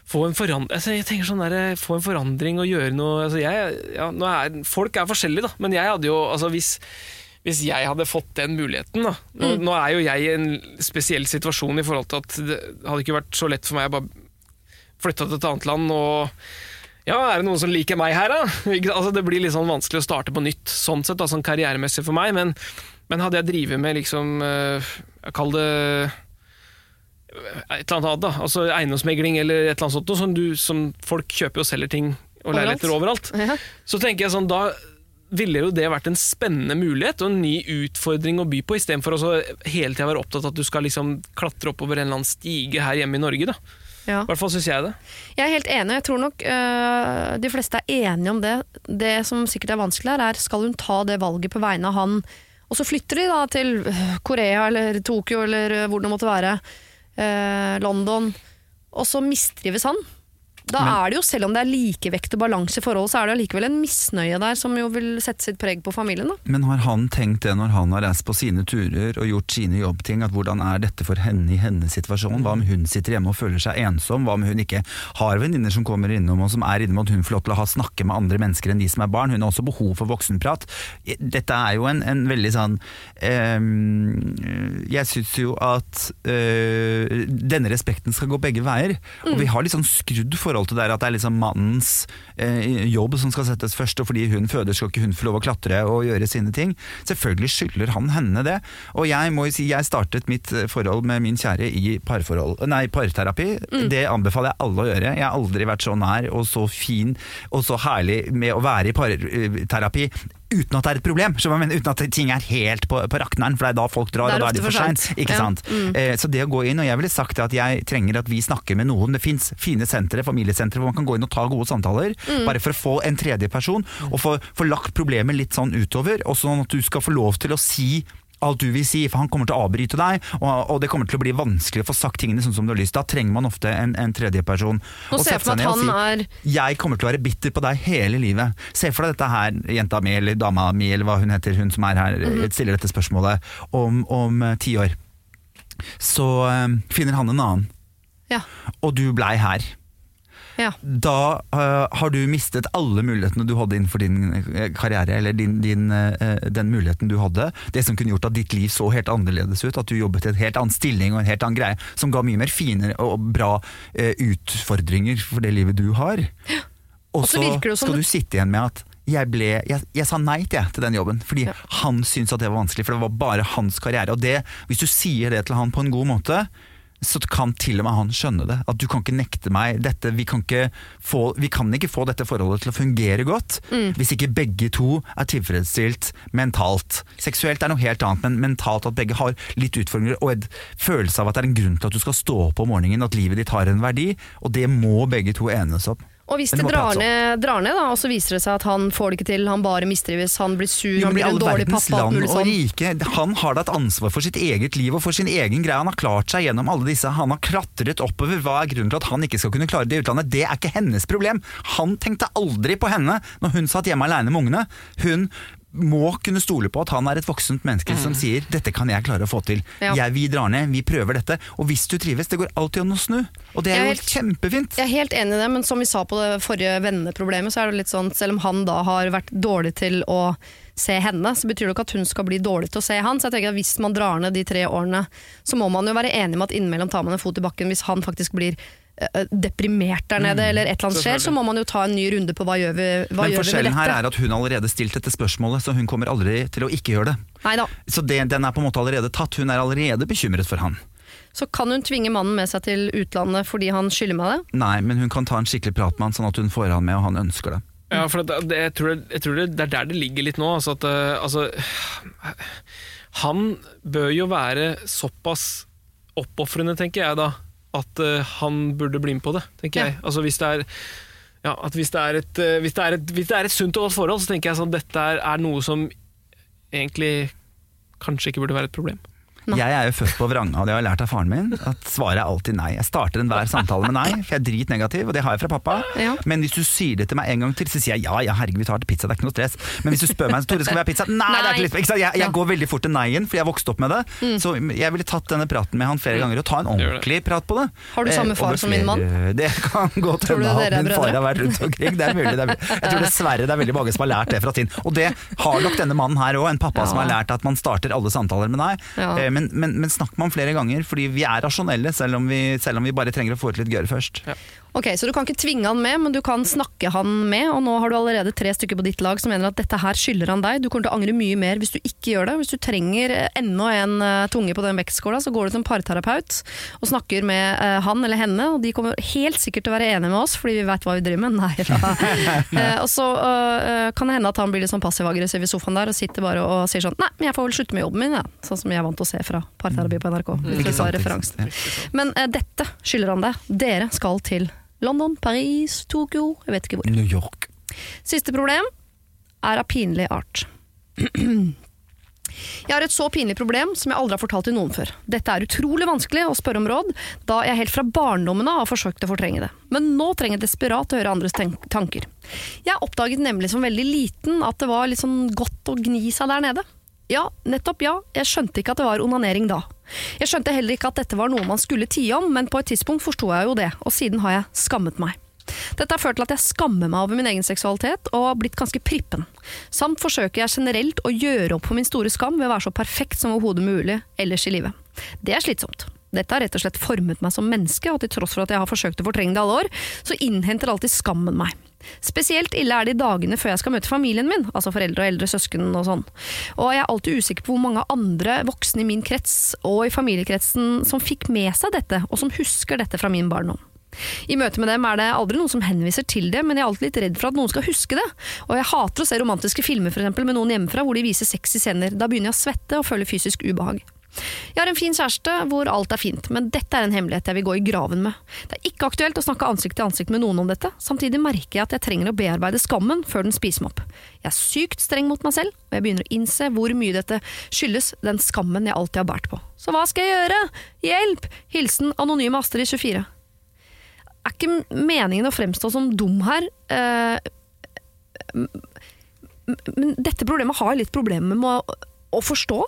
få en forandring altså, Jeg tenker sånn der, Få en forandring og gjøre noe altså, jeg, ja, er, Folk er forskjellige, da, men jeg hadde jo altså, hvis, hvis jeg hadde fått den muligheten da, nå, nå er jo jeg i en spesiell situasjon i forhold til at det hadde ikke vært så lett for meg å bare flytte til et annet land og ja, er det noen som liker meg her, da? Altså, det blir litt sånn vanskelig å starte på nytt, sånn sett, da, sånn karrieremessig for meg. Men, men hadde jeg drevet med liksom eh, Jeg kaller det et eller annet annet, da. Altså eiendomsmegling eller et eller annet sånt, som, du, som folk kjøper og selger ting og Overalt. leiligheter overalt. Ja. Så tenker jeg sånn, da ville jo det vært en spennende mulighet og en ny utfordring å by på, istedenfor å hele tida være opptatt av at du skal liksom klatre oppover en eller annen stige her hjemme i Norge. da. Ja. I hvert fall syns jeg det. Jeg er helt enig. Jeg tror nok øh, de fleste er enige om det. Det som sikkert er vanskelig her, er skal hun ta det valget på vegne av han Og så flytter de da til øh, Korea eller Tokyo eller øh, hvor det måtte være. Eh, London. Og så mistrives han. Da Men- er det jo, selv om det er likevekt og balanse i forholdet, så er det allikevel en misnøye der som jo vil sette sitt preg på familien. da. Men har han tenkt det når han har reist på sine turer og gjort sine jobbting, at hvordan er dette for henne i hennes situasjon? Hva om hun sitter hjemme og føler seg ensom? Hva om hun ikke har venninner som kommer innom og som er innom at hun får lov til å ha snakke med andre mennesker enn de som er barn? Hun har også behov for voksenprat. Dette er jo en, en veldig sånn ehm, Jeg syns jo at eh, denne respekten skal gå begge veier. Og vi har litt sånn skrudd forhold til det der at det er liksom mannens eh, jobb som skal settes først, og fordi hun føder skal ikke hun få lov å klatre og gjøre sine ting. Selvfølgelig skylder han henne det. Og jeg må jo si, jeg startet mitt eh, forhold med min kjære i parforhold, nei, parterapi. Det anbefaler jeg alle å gjøre. Jeg har aldri vært så nær og så fin og så herlig med å være i parterapi. Uten at det er et problem, mener, uten at ting er helt på, på rakneren, for det er da folk drar, og da er det for seint. Ja. sant? Mm. Eh, Så det å gå inn, og jeg ville sagt at jeg trenger at vi snakker med noen. Det fins fine sentre, familiesentre hvor man kan gå inn og ta gode samtaler. Mm. Bare for å få en tredje person, og få, få lagt problemet litt sånn utover. Og sånn at du skal få lov til å si alt du vil si, for han kommer til å avbryte deg, og, og det kommer til å bli vanskelig å få sagt tingene sånn som du har lyst. Da trenger man ofte en, en tredje person. Nå ser jeg for meg at han si, er jeg kommer til å være bitter på deg hele livet. Se for deg dette her, jenta mi eller dama mi eller hva hun heter, hun som er her, Mhm. stiller dette spørsmålet om, om eh, ti år. Så eh, finner han en annen, Ja. og du blei her. Ja. Da uh, har du mistet alle mulighetene du hadde innenfor din eh, karriere, eller din, din, uh, den muligheten du hadde. Det som kunne gjort at ditt liv så helt annerledes ut, at du jobbet i en helt annen stilling og en helt annen greie, som ga mye mer fine og bra uh, utfordringer for det livet du har. Og Og så så skal du sitte igjen med at jeg, ble, jeg, jeg sa nei til, jeg, til den jobben, fordi Ja. han syntes at det var vanskelig, for det var bare hans karriere. Og det, hvis du sier det til han på en god måte, så kan til og med han skjønne det. At du kan ikke nekte meg dette. Vi kan ikke få, vi kan ikke få dette forholdet til å fungere godt Mm. hvis ikke begge to er tilfredsstilt mentalt. Seksuelt er noe helt annet, men mentalt at begge har litt utfordringer og en følelse av at det er en grunn til at du skal stå opp om morgenen, at livet ditt har en verdi, og det må begge to enes om. Og hvis det drar ned, drar ned, da, og så viser det seg at han får det ikke til, han bare mistrives, han blir sur, Ja, han blir en dårlig pappa, land og sånn. rike. Han har da et ansvar for sitt eget liv og for sin egen greie. Han har klart seg gjennom alle disse. Han har klatret oppover. Hva er grunnen til at han ikke skal kunne klare det i utlandet? Det er ikke hennes problem. Han tenkte aldri på henne når hun satt hjemme alene med ungene. Hun må kunne stole på at han er et voksent menneske som sier 'dette kan jeg klare å få til'. Ja. Jeg, vi drar ned, vi prøver dette. Og hvis du trives, det går alltid an å snu. Og det er er jo helt- kjempefint. Jeg er helt enig i det, men som vi sa på det forrige venneproblemet, så er det litt sånn, selv om han da har vært dårlig til å se henne, så betyr det ikke at hun skal bli dårlig til å se han. Så jeg tenker at hvis man drar ned de tre årene, så må man jo være enig med at innimellom tar man en fot i bakken hvis han faktisk blir deprimert der nede, eller et eller annet skjer, så må man jo ta en ny runde på hva gjør vi, hva Men gjør vi med forskjellen her er at hun allerede stilt dette spørsmålet, så hun kommer aldri til å ikke gjøre det. Neida. Så det, den er på en måte allerede tatt. Hun er allerede bekymret for han. Så kan hun tvinge mannen med seg til utlandet fordi han skylder meg det? Nei, men hun kan ta en skikkelig prat med han, sånn at hun får han med, og han ønsker det. Ja, for det, det, jeg, tror det, jeg tror det, det er der det ligger litt nå. Altså at, eh, altså, han bør jo være såpass oppofrende, tenker jeg da, at eh, han burde bli med på det. tenker Ja. jeg. Altså Hvis det er ja, at hvis det er et, eh, hvis det er et, hvis det er et sunt og godt forhold, så tenker jeg sånn dette er, er noe som egentlig kanskje ikke burde være et problem. Nei. Jeg er jo født på vranga, og det har jeg lært av faren min. At svaret er alltid nei. Jeg starter enhver samtale med nei, for jeg er dritnegativ, og det har jeg fra pappa. Ja. Men hvis du sier det til meg en gang til, så sier jeg ja, ja, herregud, vi tar til pizza, det er ikke noe stress. Men hvis du spør meg Tore, skal vi ha pizza? Nei, det er ikke litt ikke sant? Jeg, Ja. jeg går veldig fort til nei-en, fordi jeg har vokst opp med det. Så jeg ville tatt denne praten med han flere ganger, og ta en ordentlig prat på det. Har du samme Eh, far eh, som min mann? Det kan godt hende at min far har vært rundt omkring. Det er mulig. Det er mulig. Jeg tror dessverre det er veldig mange som har lært det fra sin. Og det har nok denne mannen her òg, en pappa som har lært at man starter alle samtaler med nei. Ja. Men, men, men snakk med ham flere ganger, fordi vi er rasjonelle, selv om vi, selv om vi bare trenger å få ut litt gørr først. Ok, Så du kan ikke tvinge han med, men du kan snakke han med. Og nå har du allerede tre stykker på ditt lag som mener at dette her skylder han deg. Du kommer til å angre mye mer hvis du ikke gjør det. Hvis du trenger eh, enda en eh, tunge på den vektskåla, så går du til en parterapeut og snakker med eh, han eller henne, og de kommer helt sikkert til å være enige med oss, fordi vi vet hva vi driver med. Nei da. Og så uh, kan det hende at han blir litt sånn passiv-aggressiv i sofaen der og sitter bare og sier sånn Nei, men jeg får vel slutte med jobben min, ja. Sånn som jeg er vant til å se fra parterapi på NRK. Hvis Ikke sant, ikke sant. Men dette skylder han deg. Dere skal til London, Paris, Tokyo, jeg vet ikke hvor. New York. Siste problem er av pinlig art. Jeg har et så pinlig problem som jeg aldri har fortalt til noen før. Dette er utrolig vanskelig å spørre om råd, da jeg helt fra barndommen av har forsøkt å fortrenge det. Men nå trenger jeg desperat å høre andres tanker. Jeg oppdaget nemlig som veldig liten at det var litt sånn godt å gni seg der nede. Ja, nettopp ja, jeg skjønte ikke at det var onanering da. Jeg skjønte heller ikke at dette var noe man skulle tie om, men på et tidspunkt forsto jeg jo det, og siden har jeg skammet meg. Dette har ført til at jeg skammer meg over min egen seksualitet og har blitt ganske prippen. Samt forsøker jeg generelt å gjøre opp for min store skam ved å være så perfekt som overhodet mulig ellers i livet. Det er slitsomt. Dette har rett og slett formet meg som menneske, og til tross for at jeg har forsøkt å fortrenge det alle år, så innhenter alltid skammen meg. Spesielt ille er det i dagene før jeg skal møte familien min, altså foreldre og eldre søsken og sånn. Og jeg er alltid usikker på hvor mange andre voksne i min krets og i familiekretsen som fikk med seg dette, og som husker dette fra min barndom. I møte med dem er det aldri noen som henviser til det, men jeg er alltid litt redd for at noen skal huske det. Og jeg hater å se romantiske filmer for eksempel, med noen hjemmefra hvor de viser sexy scener. Da begynner jeg å svette og føle fysisk ubehag. Jeg har en fin kjæreste hvor alt er fint, men dette er en hemmelighet jeg vil gå i graven med. Det er ikke aktuelt å snakke ansikt til ansikt med noen om dette, samtidig merker jeg at jeg trenger å bearbeide skammen før den spiser meg opp. Jeg er sykt streng mot meg selv, og jeg begynner å innse hvor mye dette skyldes den skammen jeg alltid har båret på. Så hva skal jeg gjøre? Hjelp! Hilsen anonyme Astrid 24 er ikke meningen å fremstå som dum her. eh, men dette problemet har jeg litt problemer med å, forstå.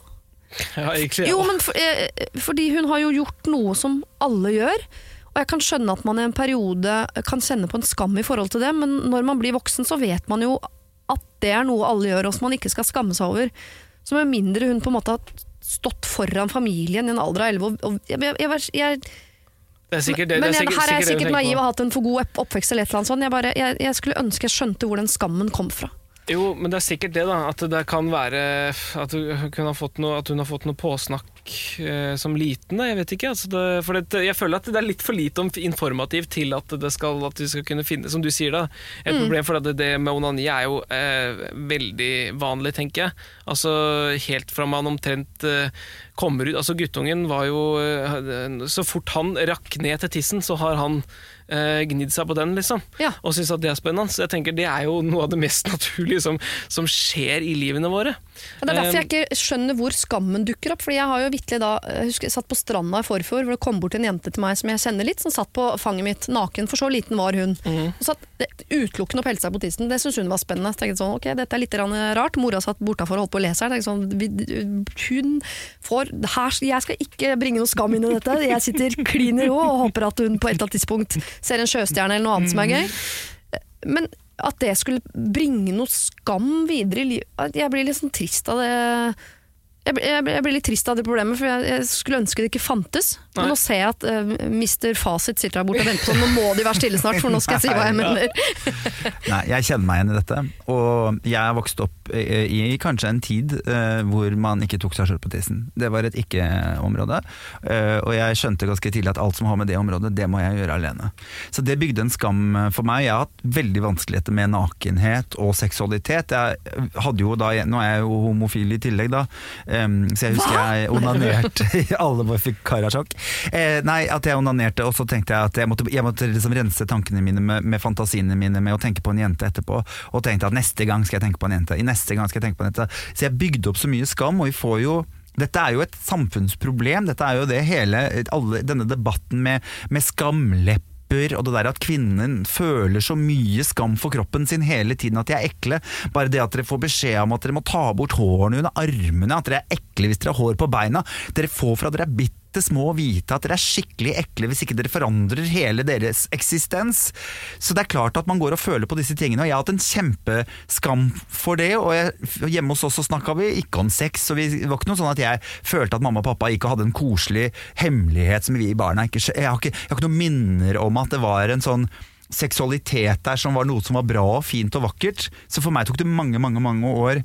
Ja, egentlig, ja. Jo, men for, eh, fordi hun har jo gjort noe som alle gjør. Og jeg kan skjønne at man i en periode kan kjenne på en skam i forhold til det, men når man blir voksen, så vet man jo at det er noe alle gjør, og som man ikke skal skamme seg over. Så med mindre hun på en måte har stått foran familien i en alder av elleve og, jeg, jeg, jeg, Det det. men er sikkert, her er jeg sikkert naiv og har hatt en for god oppvekst eller et eller annet sånt. Jeg, bare, jeg, jeg skulle ønske jeg skjønte hvor den skammen kom fra. Jo, men det er sikkert det, da. At det kan være at hun, har fått noe, har fått noe påsnakk eh, som liten. Da. Jeg vet ikke. Altså det, for det, jeg føler at det er litt for lite informativt til at det skal, at vi skal kunne finne, som du sier, da, et problem. For det, det med onani er jo eh, veldig vanlig, tenker jeg. Altså helt fra man omtrent eh, kommer ut Altså guttungen var jo eh, Så fort han rakk ned til tissen, så har han eh, gnidd seg på den, liksom. Ja. Og syns at det er spennende. Så jeg tenker det er jo noe av det mest naturlige som, som skjer i livene våre. Og det er derfor jeg ikke skjønner hvor skammen dukker opp. Fordi jeg har jo vitterlig da Jeg husker jeg satt på stranda i forfjor hvor det kom bort en jente til meg som jeg kjenner litt, som satt på fanget mitt naken, for så liten var hun. Og satt utelukkende og pelte seg på tissen. Det syntes hun var spennende. Så tenkte sånn, ok, dette er litt rart. Mora satt bortafor og holdt på å lese her. Sånn, hun får her, Jeg skal ikke bringe noe skam inn i dette. Jeg sitter klin i ro og håper at hun på et eller annet tidspunkt ser en sjøstjerne eller noe annet som er gøy. Men at det skulle bringe noe skam videre i livet Jeg blir litt sånn trist av det. Jeg blir, litt trist av det problemet, for jeg skulle ønske det ikke fantes. Nei. nå ser jeg at uh, Mr. Fasit sitter der borte og venter på Nå må de være stille snart, for nå skal jeg si hva jeg mener. Nei, jeg kjenner meg igjen i dette. Og jeg er vokst opp i, i kanskje en tid uh, hvor man ikke tok seg selv på tissen. Det var et ikke-område. Uh, og jeg skjønte ganske tidlig at alt som har med det området, det må jeg gjøre alene. Så det bygde en skam for meg. Jeg har hatt veldig vanskeligheter med nakenhet og seksualitet. Jeg hadde jo da, Nå er jeg jo homofil i tillegg, da. um, så jeg husker jeg onanerte Alle våre karasjokk. Eh, nei, at jeg onanerte, og så tenkte jeg at jeg måtte, jeg måtte liksom rense tankene mine med, med fantasiene mine med å tenke på en jente etterpå. Og tenkte at neste gang skal jeg tenke på en jente. I neste gang skal jeg tenke på en jente. Så jeg bygde opp så mye skam, og vi får jo dette er jo et samfunnsproblem. Dette er jo det hele, alle, denne debatten med, med skamlepper og det der at kvinnen føler så mye skam for kroppen sin hele tiden at de er ekle. Bare det at dere får beskjed om at dere må ta bort hårene under armene, at dere er ekle hvis dere har hår på beina. Dere får fra dere er bitte små vite at dere er skikkelig ekle hvis ikke dere forandrer hele deres eksistens. Så det er klart at man går og føler på disse tingene, og jeg har hatt en kjempeskam for det. Og jeg, hjemme hos oss så snakka vi ikke om sex, og vi, det var ikke noe sånn at jeg følte at mamma og pappa ikke hadde en koselig hemmelighet som vi barna ikke Jeg har ikke, jeg har ikke noen minner om at det var en sånn seksualitet der som var noe som var bra og fint og vakkert. Så for meg tok det mange, mange, mange år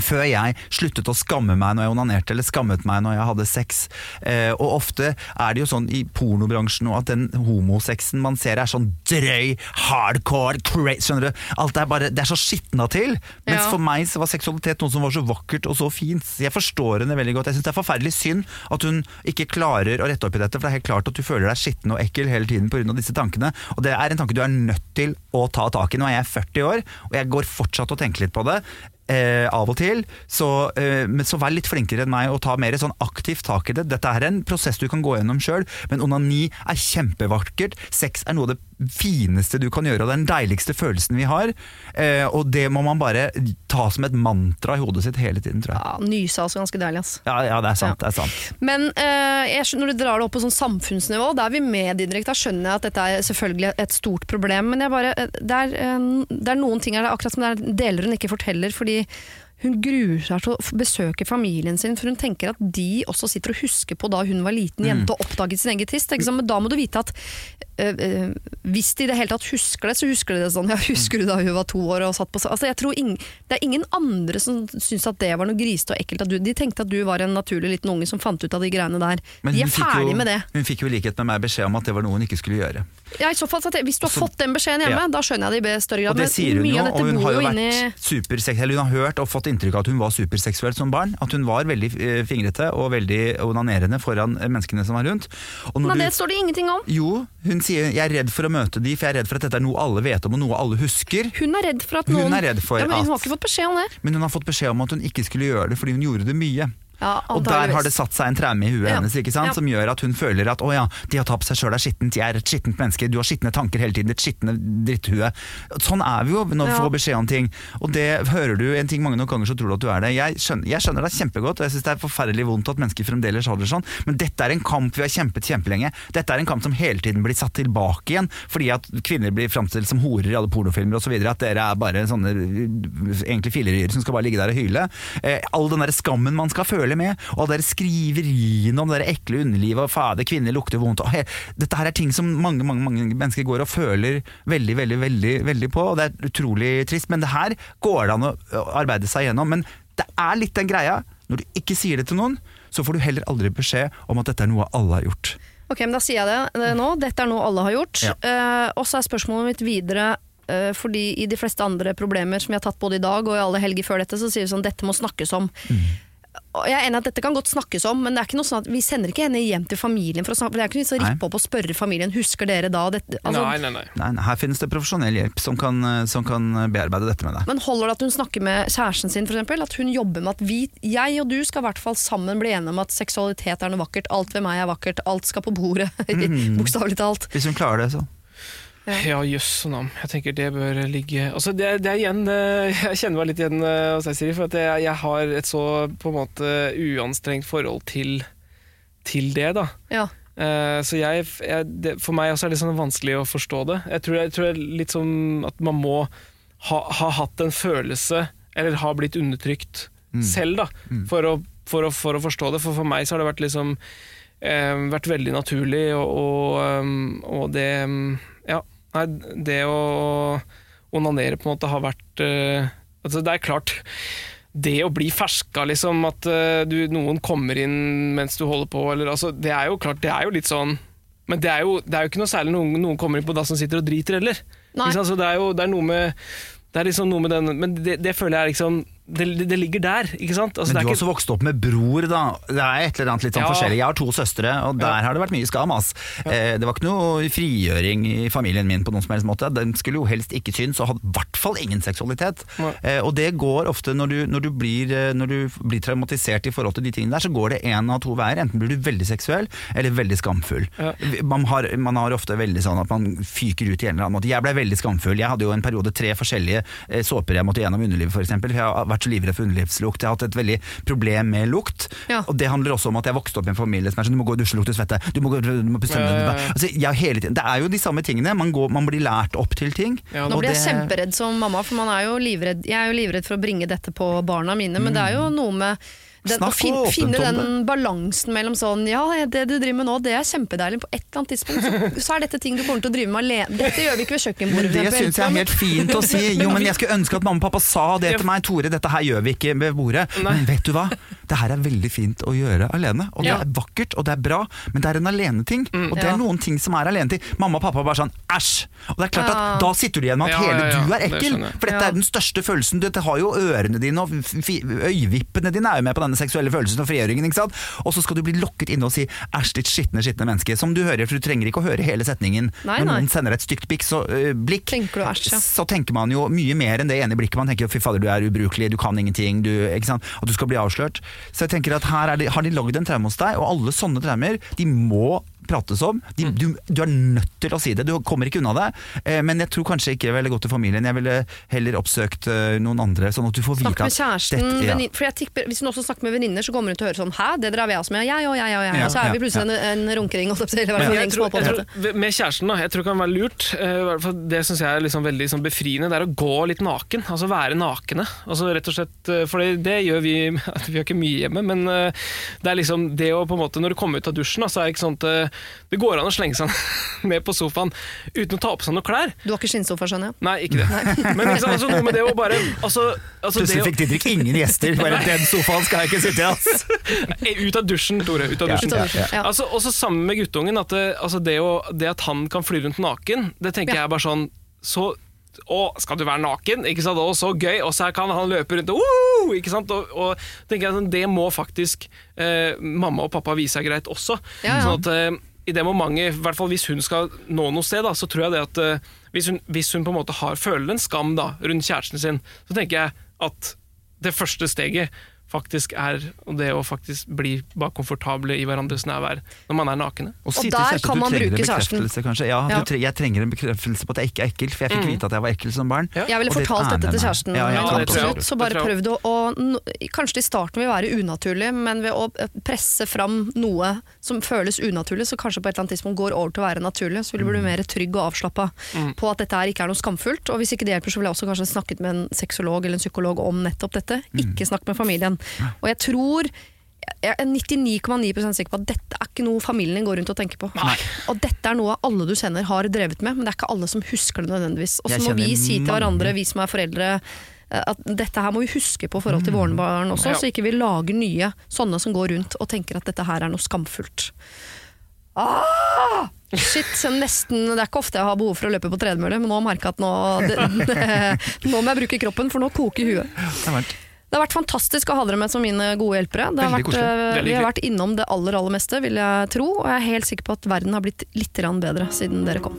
før jeg sluttet å skamme meg når jeg onanerte, eller skammet meg når jeg hadde sex. Eh, og ofte er det jo sånn i pornobransjen at den homosexen man ser er sånn drøy, hardcore, crazy, skjønner du? Alt er bare, det er så skitna til. Mens Ja. for meg så var seksualitet noe som var så vakkert og så fint. Jeg forstår henne veldig godt. Jeg syns det er forferdelig synd at hun ikke klarer å rette opp i dette, for det er helt klart at du føler deg skitten og ekkel hele tiden pga. disse tankene. Og det er en tanke du er nødt til å ta tak i. Nå er jeg 40 år, og jeg går fortsatt og tenker litt på det. Eh, av og til, så, eh, men så vær litt flinkere enn meg og ta mer sånn aktivt tak i det. Dette er en prosess du kan gå gjennom sjøl, men onani er kjempevakkert. Sex er noe av det fineste du kan gjøre, og den deiligste følelsen vi har. Eh, og det må man bare ta som et mantra i hodet sitt hele tiden, tror jeg. Ja, Nyse er også ganske deilig, ass. Ja, ja det er sant. Ja. det er sant. Men eh, jeg, når du drar det opp på sånn samfunnsnivå, da er vi med, Didrik. Da skjønner jeg at dette er selvfølgelig et stort problem. Men jeg bare, eh, det, er, eh, det er noen ting her, det er akkurat som det er deler hun ikke forteller. fordi hun gruer seg til å besøke familien sin, for hun tenker at de også sitter og husker på da hun var liten jente og oppdaget sin egen. Ikke? Men da må du vite at øh, øh, hvis de i det hele tatt husker det, så husker de det sånn. Ja, husker du da hun var to år og satt på altså, jeg tror ing, Det er ingen andre som syns at det var noe grisete og ekkelt. Du, de tenkte at du var en naturlig liten unge som fant ut av de greiene der. Men de er ferdig jo, med det. Hun fikk jo i likhet med meg beskjed om at det var noe hun ikke skulle gjøre. Ja, i så fall, Hvis du har Så- fått den beskjeden hjemme, Ja. da skjønner jeg det i større grad. Og det sier hun jo, og hun har jo vært inni hun har hørt og fått inntrykk av at hun var superseksuell som barn. At hun var veldig eh, fingrete og veldig onanerende foran eh, menneskene som var rundt. Men du- det står det ingenting om. Jo, hun sier 'jeg er redd for å møte de, for jeg er redd for at dette er noe alle vet om og noe alle husker'. Hun er redd for at Hun noen er redd for ja, men Hun har ikke fått beskjed om det. Men hun har fått beskjed om at hun ikke skulle gjøre det fordi hun gjorde det mye. Ja, Og der har det satt seg en traume i huet Ja. hennes ikke sant? Ja. som gjør at hun føler at å ja, de har tatt på seg sjøl er skittent, jeg er et skittent menneske, du har skitne tanker hele tiden, ditt skitne dritthue. Sånn er vi jo når vi får beskjed om ting. Og det hører du en ting mange nok ganger, så tror du at du er det. Jeg skjønner, jeg skjønner deg kjempegodt, og jeg syns det er forferdelig vondt at mennesker fremdeles har det sånn, men dette er en kamp vi har kjempet kjempelenge. Dette er en kamp som hele tiden blir satt tilbake igjen, fordi at kvinner blir framstilt som horer i alle pornofilmer osv. At dere er bare sånne uh, egentlig filleryer som skal bare ligge der og hyle. Eh, all den der skammen man skal føle med, og alle de skriveriene om det ekle underlivet og fader, kvinner lukter vondt. Dette her er ting som mange, mange, mange mennesker går og føler veldig, veldig, veldig, veldig på, og det er utrolig trist. Men det her går det an å arbeide seg gjennom. Men det er litt den greia, når du ikke sier det til noen, så får du heller aldri beskjed om at dette er noe alle har gjort. Ok, men Da sier jeg det, nå. Dette er noe alle har gjort. Ja. Eh, og så er spørsmålet mitt videre eh, fordi i de fleste andre problemer som vi har tatt både i dag og i alle helger før dette, så sier vi sånn dette må snakkes om. Og jeg er enig at Dette kan godt snakkes om, men det er ikke noe sånn at vi sender ikke henne hjem til familien. for å snakke, Det er ikke noe vits å rippe opp og spørre familien husker dere da dette, altså, nei, nei, nei. Nei, her finnes det profesjonell hjelp som kan, som kan bearbeide dette med deg. Men holder det at hun snakker med kjæresten sin, for eksempel? At hun jobber med at vi, jeg og du skal i hvert fall sammen bli enige om at seksualitet er noe vakkert, alt ved meg er vakkert, alt skal på bordet, Mm. bokstavelig talt. Hvis hun klarer det, så. Ja, jøss navn. Jeg tenker det bør ligge Altså, det, det er igjen eh, Jeg kjenner meg litt igjen eh, hos deg, Siri, for at jeg, jeg har et så på en måte uanstrengt forhold til, til det, da. Ja. Uh, så jeg, jeg det, For meg også er det sånn vanskelig å forstå det. Jeg tror, jeg tror det er litt sånn at man må ha, ha hatt en følelse, eller ha blitt undertrykt selv, da, for, å, for, å, for å forstå det. For for meg så har det vært liksom eh, vært veldig naturlig, og, og, um, og det um, Ja, nei, det å onanere på en måte har vært uh, altså Det er klart det å bli ferska, liksom, at uh, du, noen kommer inn mens du holder på, eller, altså, det er jo klart, det er jo litt sånn Men det er jo, det er jo ikke noe særlig noen, noen kommer inn på da som sitter og driter heller. Nei. altså, det er jo det er noe med det er liksom noe med den Men det, det føler jeg er liksom det, det, ligger der, ikke sant? Altså, Men du har ikke, også vokst opp med bror, da. Det er et eller annet litt sånn Ja. forskjellig. Jeg har to søstre, og der har det vært mye skam. Ass. Eh, det var ikke noe frigjøring i familien min på noen som helst måte. Den skulle jo helst ikke synes, og hadde i hvert fall ingen seksualitet. Eh, og det går ofte når du, når, du blir, eh, når du blir traumatisert i forhold til de tingene der, så går det én av to veier. Enten blir du veldig seksuell, eller veldig skamfull. Ja. Man, har, man har ofte veldig sånn at man fyker ut i en eller annen måte. Jeg ble veldig skamfull. Jeg hadde jo en periode tre forskjellige eh, såper jeg måtte gjennom underlivet, for vært så livredd for underlivslukt. Jeg har hatt et veldig problem med lukt. Ja. Og det handler også om at jeg vokste opp i en familie som er sånn du må gå og dusje, lukte svette, du må, gå, du må ja, ja. altså, jeg, hele tiden, Det er jo de samme tingene. Man, går, man blir lært opp til ting. Ja, Nå blir jeg det- kjemperedd som mamma, for man er jo livredd, jeg er jo livredd for å bringe dette på barna mine, men det er jo noe med den, å fin, åpent finne om den balansen mellom sånn Ja, det du driver med nå, det er kjempedeilig. På et eller annet tidspunkt så, så er dette ting du kommer til å drive med alene. Dette gjør vi ikke ved kjøkkenbordet. Men det syns jeg er helt fint å si. Jo, men jeg skulle ønske at mamma og pappa sa det til meg. Tore, dette her gjør vi ikke ved bordet. Nei. Men vet du hva? det her er veldig fint å gjøre alene. Og Ja. det er vakkert, og det er bra, men det er en aleneting. Mm. Og det Ja. er noen ting som er aleneting. Mamma og pappa bare sånn æsj! Og det er klart at da sitter du igjen med at Ja, hele du er ekkel. For dette er den største følelsen. Dette har jo ørene dine og øyevippene dine er jo med på denne seksuelle følelsen og frigjøringen. ikke sant? Og så skal du bli lokket inne og si æsj, ditt skitne, skitne menneske. Som du hører, for du trenger ikke å høre hele setningen. Nei, Når nei. noen sender et stygt blikk, så, øh, blikk Tenker du æsj, ja. så tenker man jo mye mer enn det ene blikket. Man tenker fy fader, du er ubrukelig, du kan ingenting, du, ikke sant? at du skal bli avslørt. Så jeg tenker at her er de, har de lagd en traume hos deg, og alle sånne traumer, de må prates om. De, du, du er nødt til å si det, du kommer ikke unna det. Eh, men jeg tror kanskje ikke jeg ville gått til familien, jeg ville heller oppsøkt eh, noen andre, sånn at du får Snakk vite med at kjæresten, dette- ja. for jeg tipper, Hvis hun også snakker med venninner, så kommer hun til å høre sånn Hæ, det drar vi også med? Jeg og jeg og jeg. Ja, og så er vi ja, plutselig en, en runkering. og jeg tror, på jeg med tror, med kjæresten, da. Jeg tror det kan være lurt. fall det syns jeg er liksom veldig sånn befriende. Det er å gå litt naken. Altså være nakne. Altså rett og slett, eh, For det, det gjør vi Vi gjør ikke mye hjemme, men uh, det er liksom det å på en måte Når du kommer ut av dusjen, da, så er det ikke sånn at det går an å slenge seg ned på sofaen uten å ta på seg noe klær. Du har ikke skinnsofa, skjønner jeg? Nei, ikke det. Men liksom, altså, noe med det å bare altså, altså det Plutselig fikk Didrik ingen gjester, bare den sofaen skal jeg ikke sitte i, ass. Ut av dusjen, Tore. Ut av dusjen. Ja, ja, ja. Altså, også sammen med guttungen. At det, altså det, å, det at han kan fly rundt naken, det tenker Ja. jeg bare sånn så, Å, skal du være naken? Ikke sant? Å, så gøy! Og så kan han løpe rundt og «Woo!» ikke sant? Og, og tenker jeg sånn, Det må faktisk eh, mamma og pappa vise er greit også. Ja, ja. Sånn at eh, i det momentet, i hvert fall hvis hun skal nå noe sted, da, så tror jeg det at eh, hvis, hun, hvis hun på en måte har, føler en skam da, rundt kjæresten sin, så tenker jeg at det første steget faktisk er det å faktisk bli bare komfortable i hverandres nærvær når man er nakne. Og og der kan man bruke kjæresten. Kanskje. Ja, Ja. Du tre, jeg trenger en bekreftelse på at jeg ikke er ekkel, for jeg fikk vite at jeg var ekkel som barn. Ja. Jeg ville Og det fortalt dette til kjæresten. Ja, ja, absolutt. Så bare prøv prøvd å, å Kanskje i starten vil være unaturlig, men ved å presse fram noe som føles unaturlig, så kanskje på et eller annet tidspunkt går over til å være naturlig, så vil du bli Mm. mer trygg og avslappa på at dette her ikke er noe skamfullt. Og hvis ikke det hjelper, så ville jeg også kanskje snakket med en sexolog eller en psykolog om nettopp dette. Mm. Ikke snakk med familien. Og jeg tror jeg er 99,9% sikker på at dette er ikke noe familien din går rundt og tenker på. Og dette er noe alle du kjenner har drevet med, men det er ikke alle som husker det nødvendigvis. Og så må vi si til hverandre, vi som er foreldre, at dette her må vi huske på i forhold til Mm. våre barn også, Ja. så ikke vi lager nye sånne som går rundt og tenker at dette her er noe skamfullt. Ah! Shit, nesten, Det er ikke ofte jeg har behov for å løpe på tredemølle, men nå merker jeg at nå, det, det, nå må jeg bruke kroppen, for nå koker huet. Det har vært Det har vært fantastisk å ha dere med som mine gode hjelpere. Det har vært, eh, vi har vært innom det aller aller meste, vil jeg tro. Og jeg er helt sikker på at verden har blitt litt bedre siden dere kom.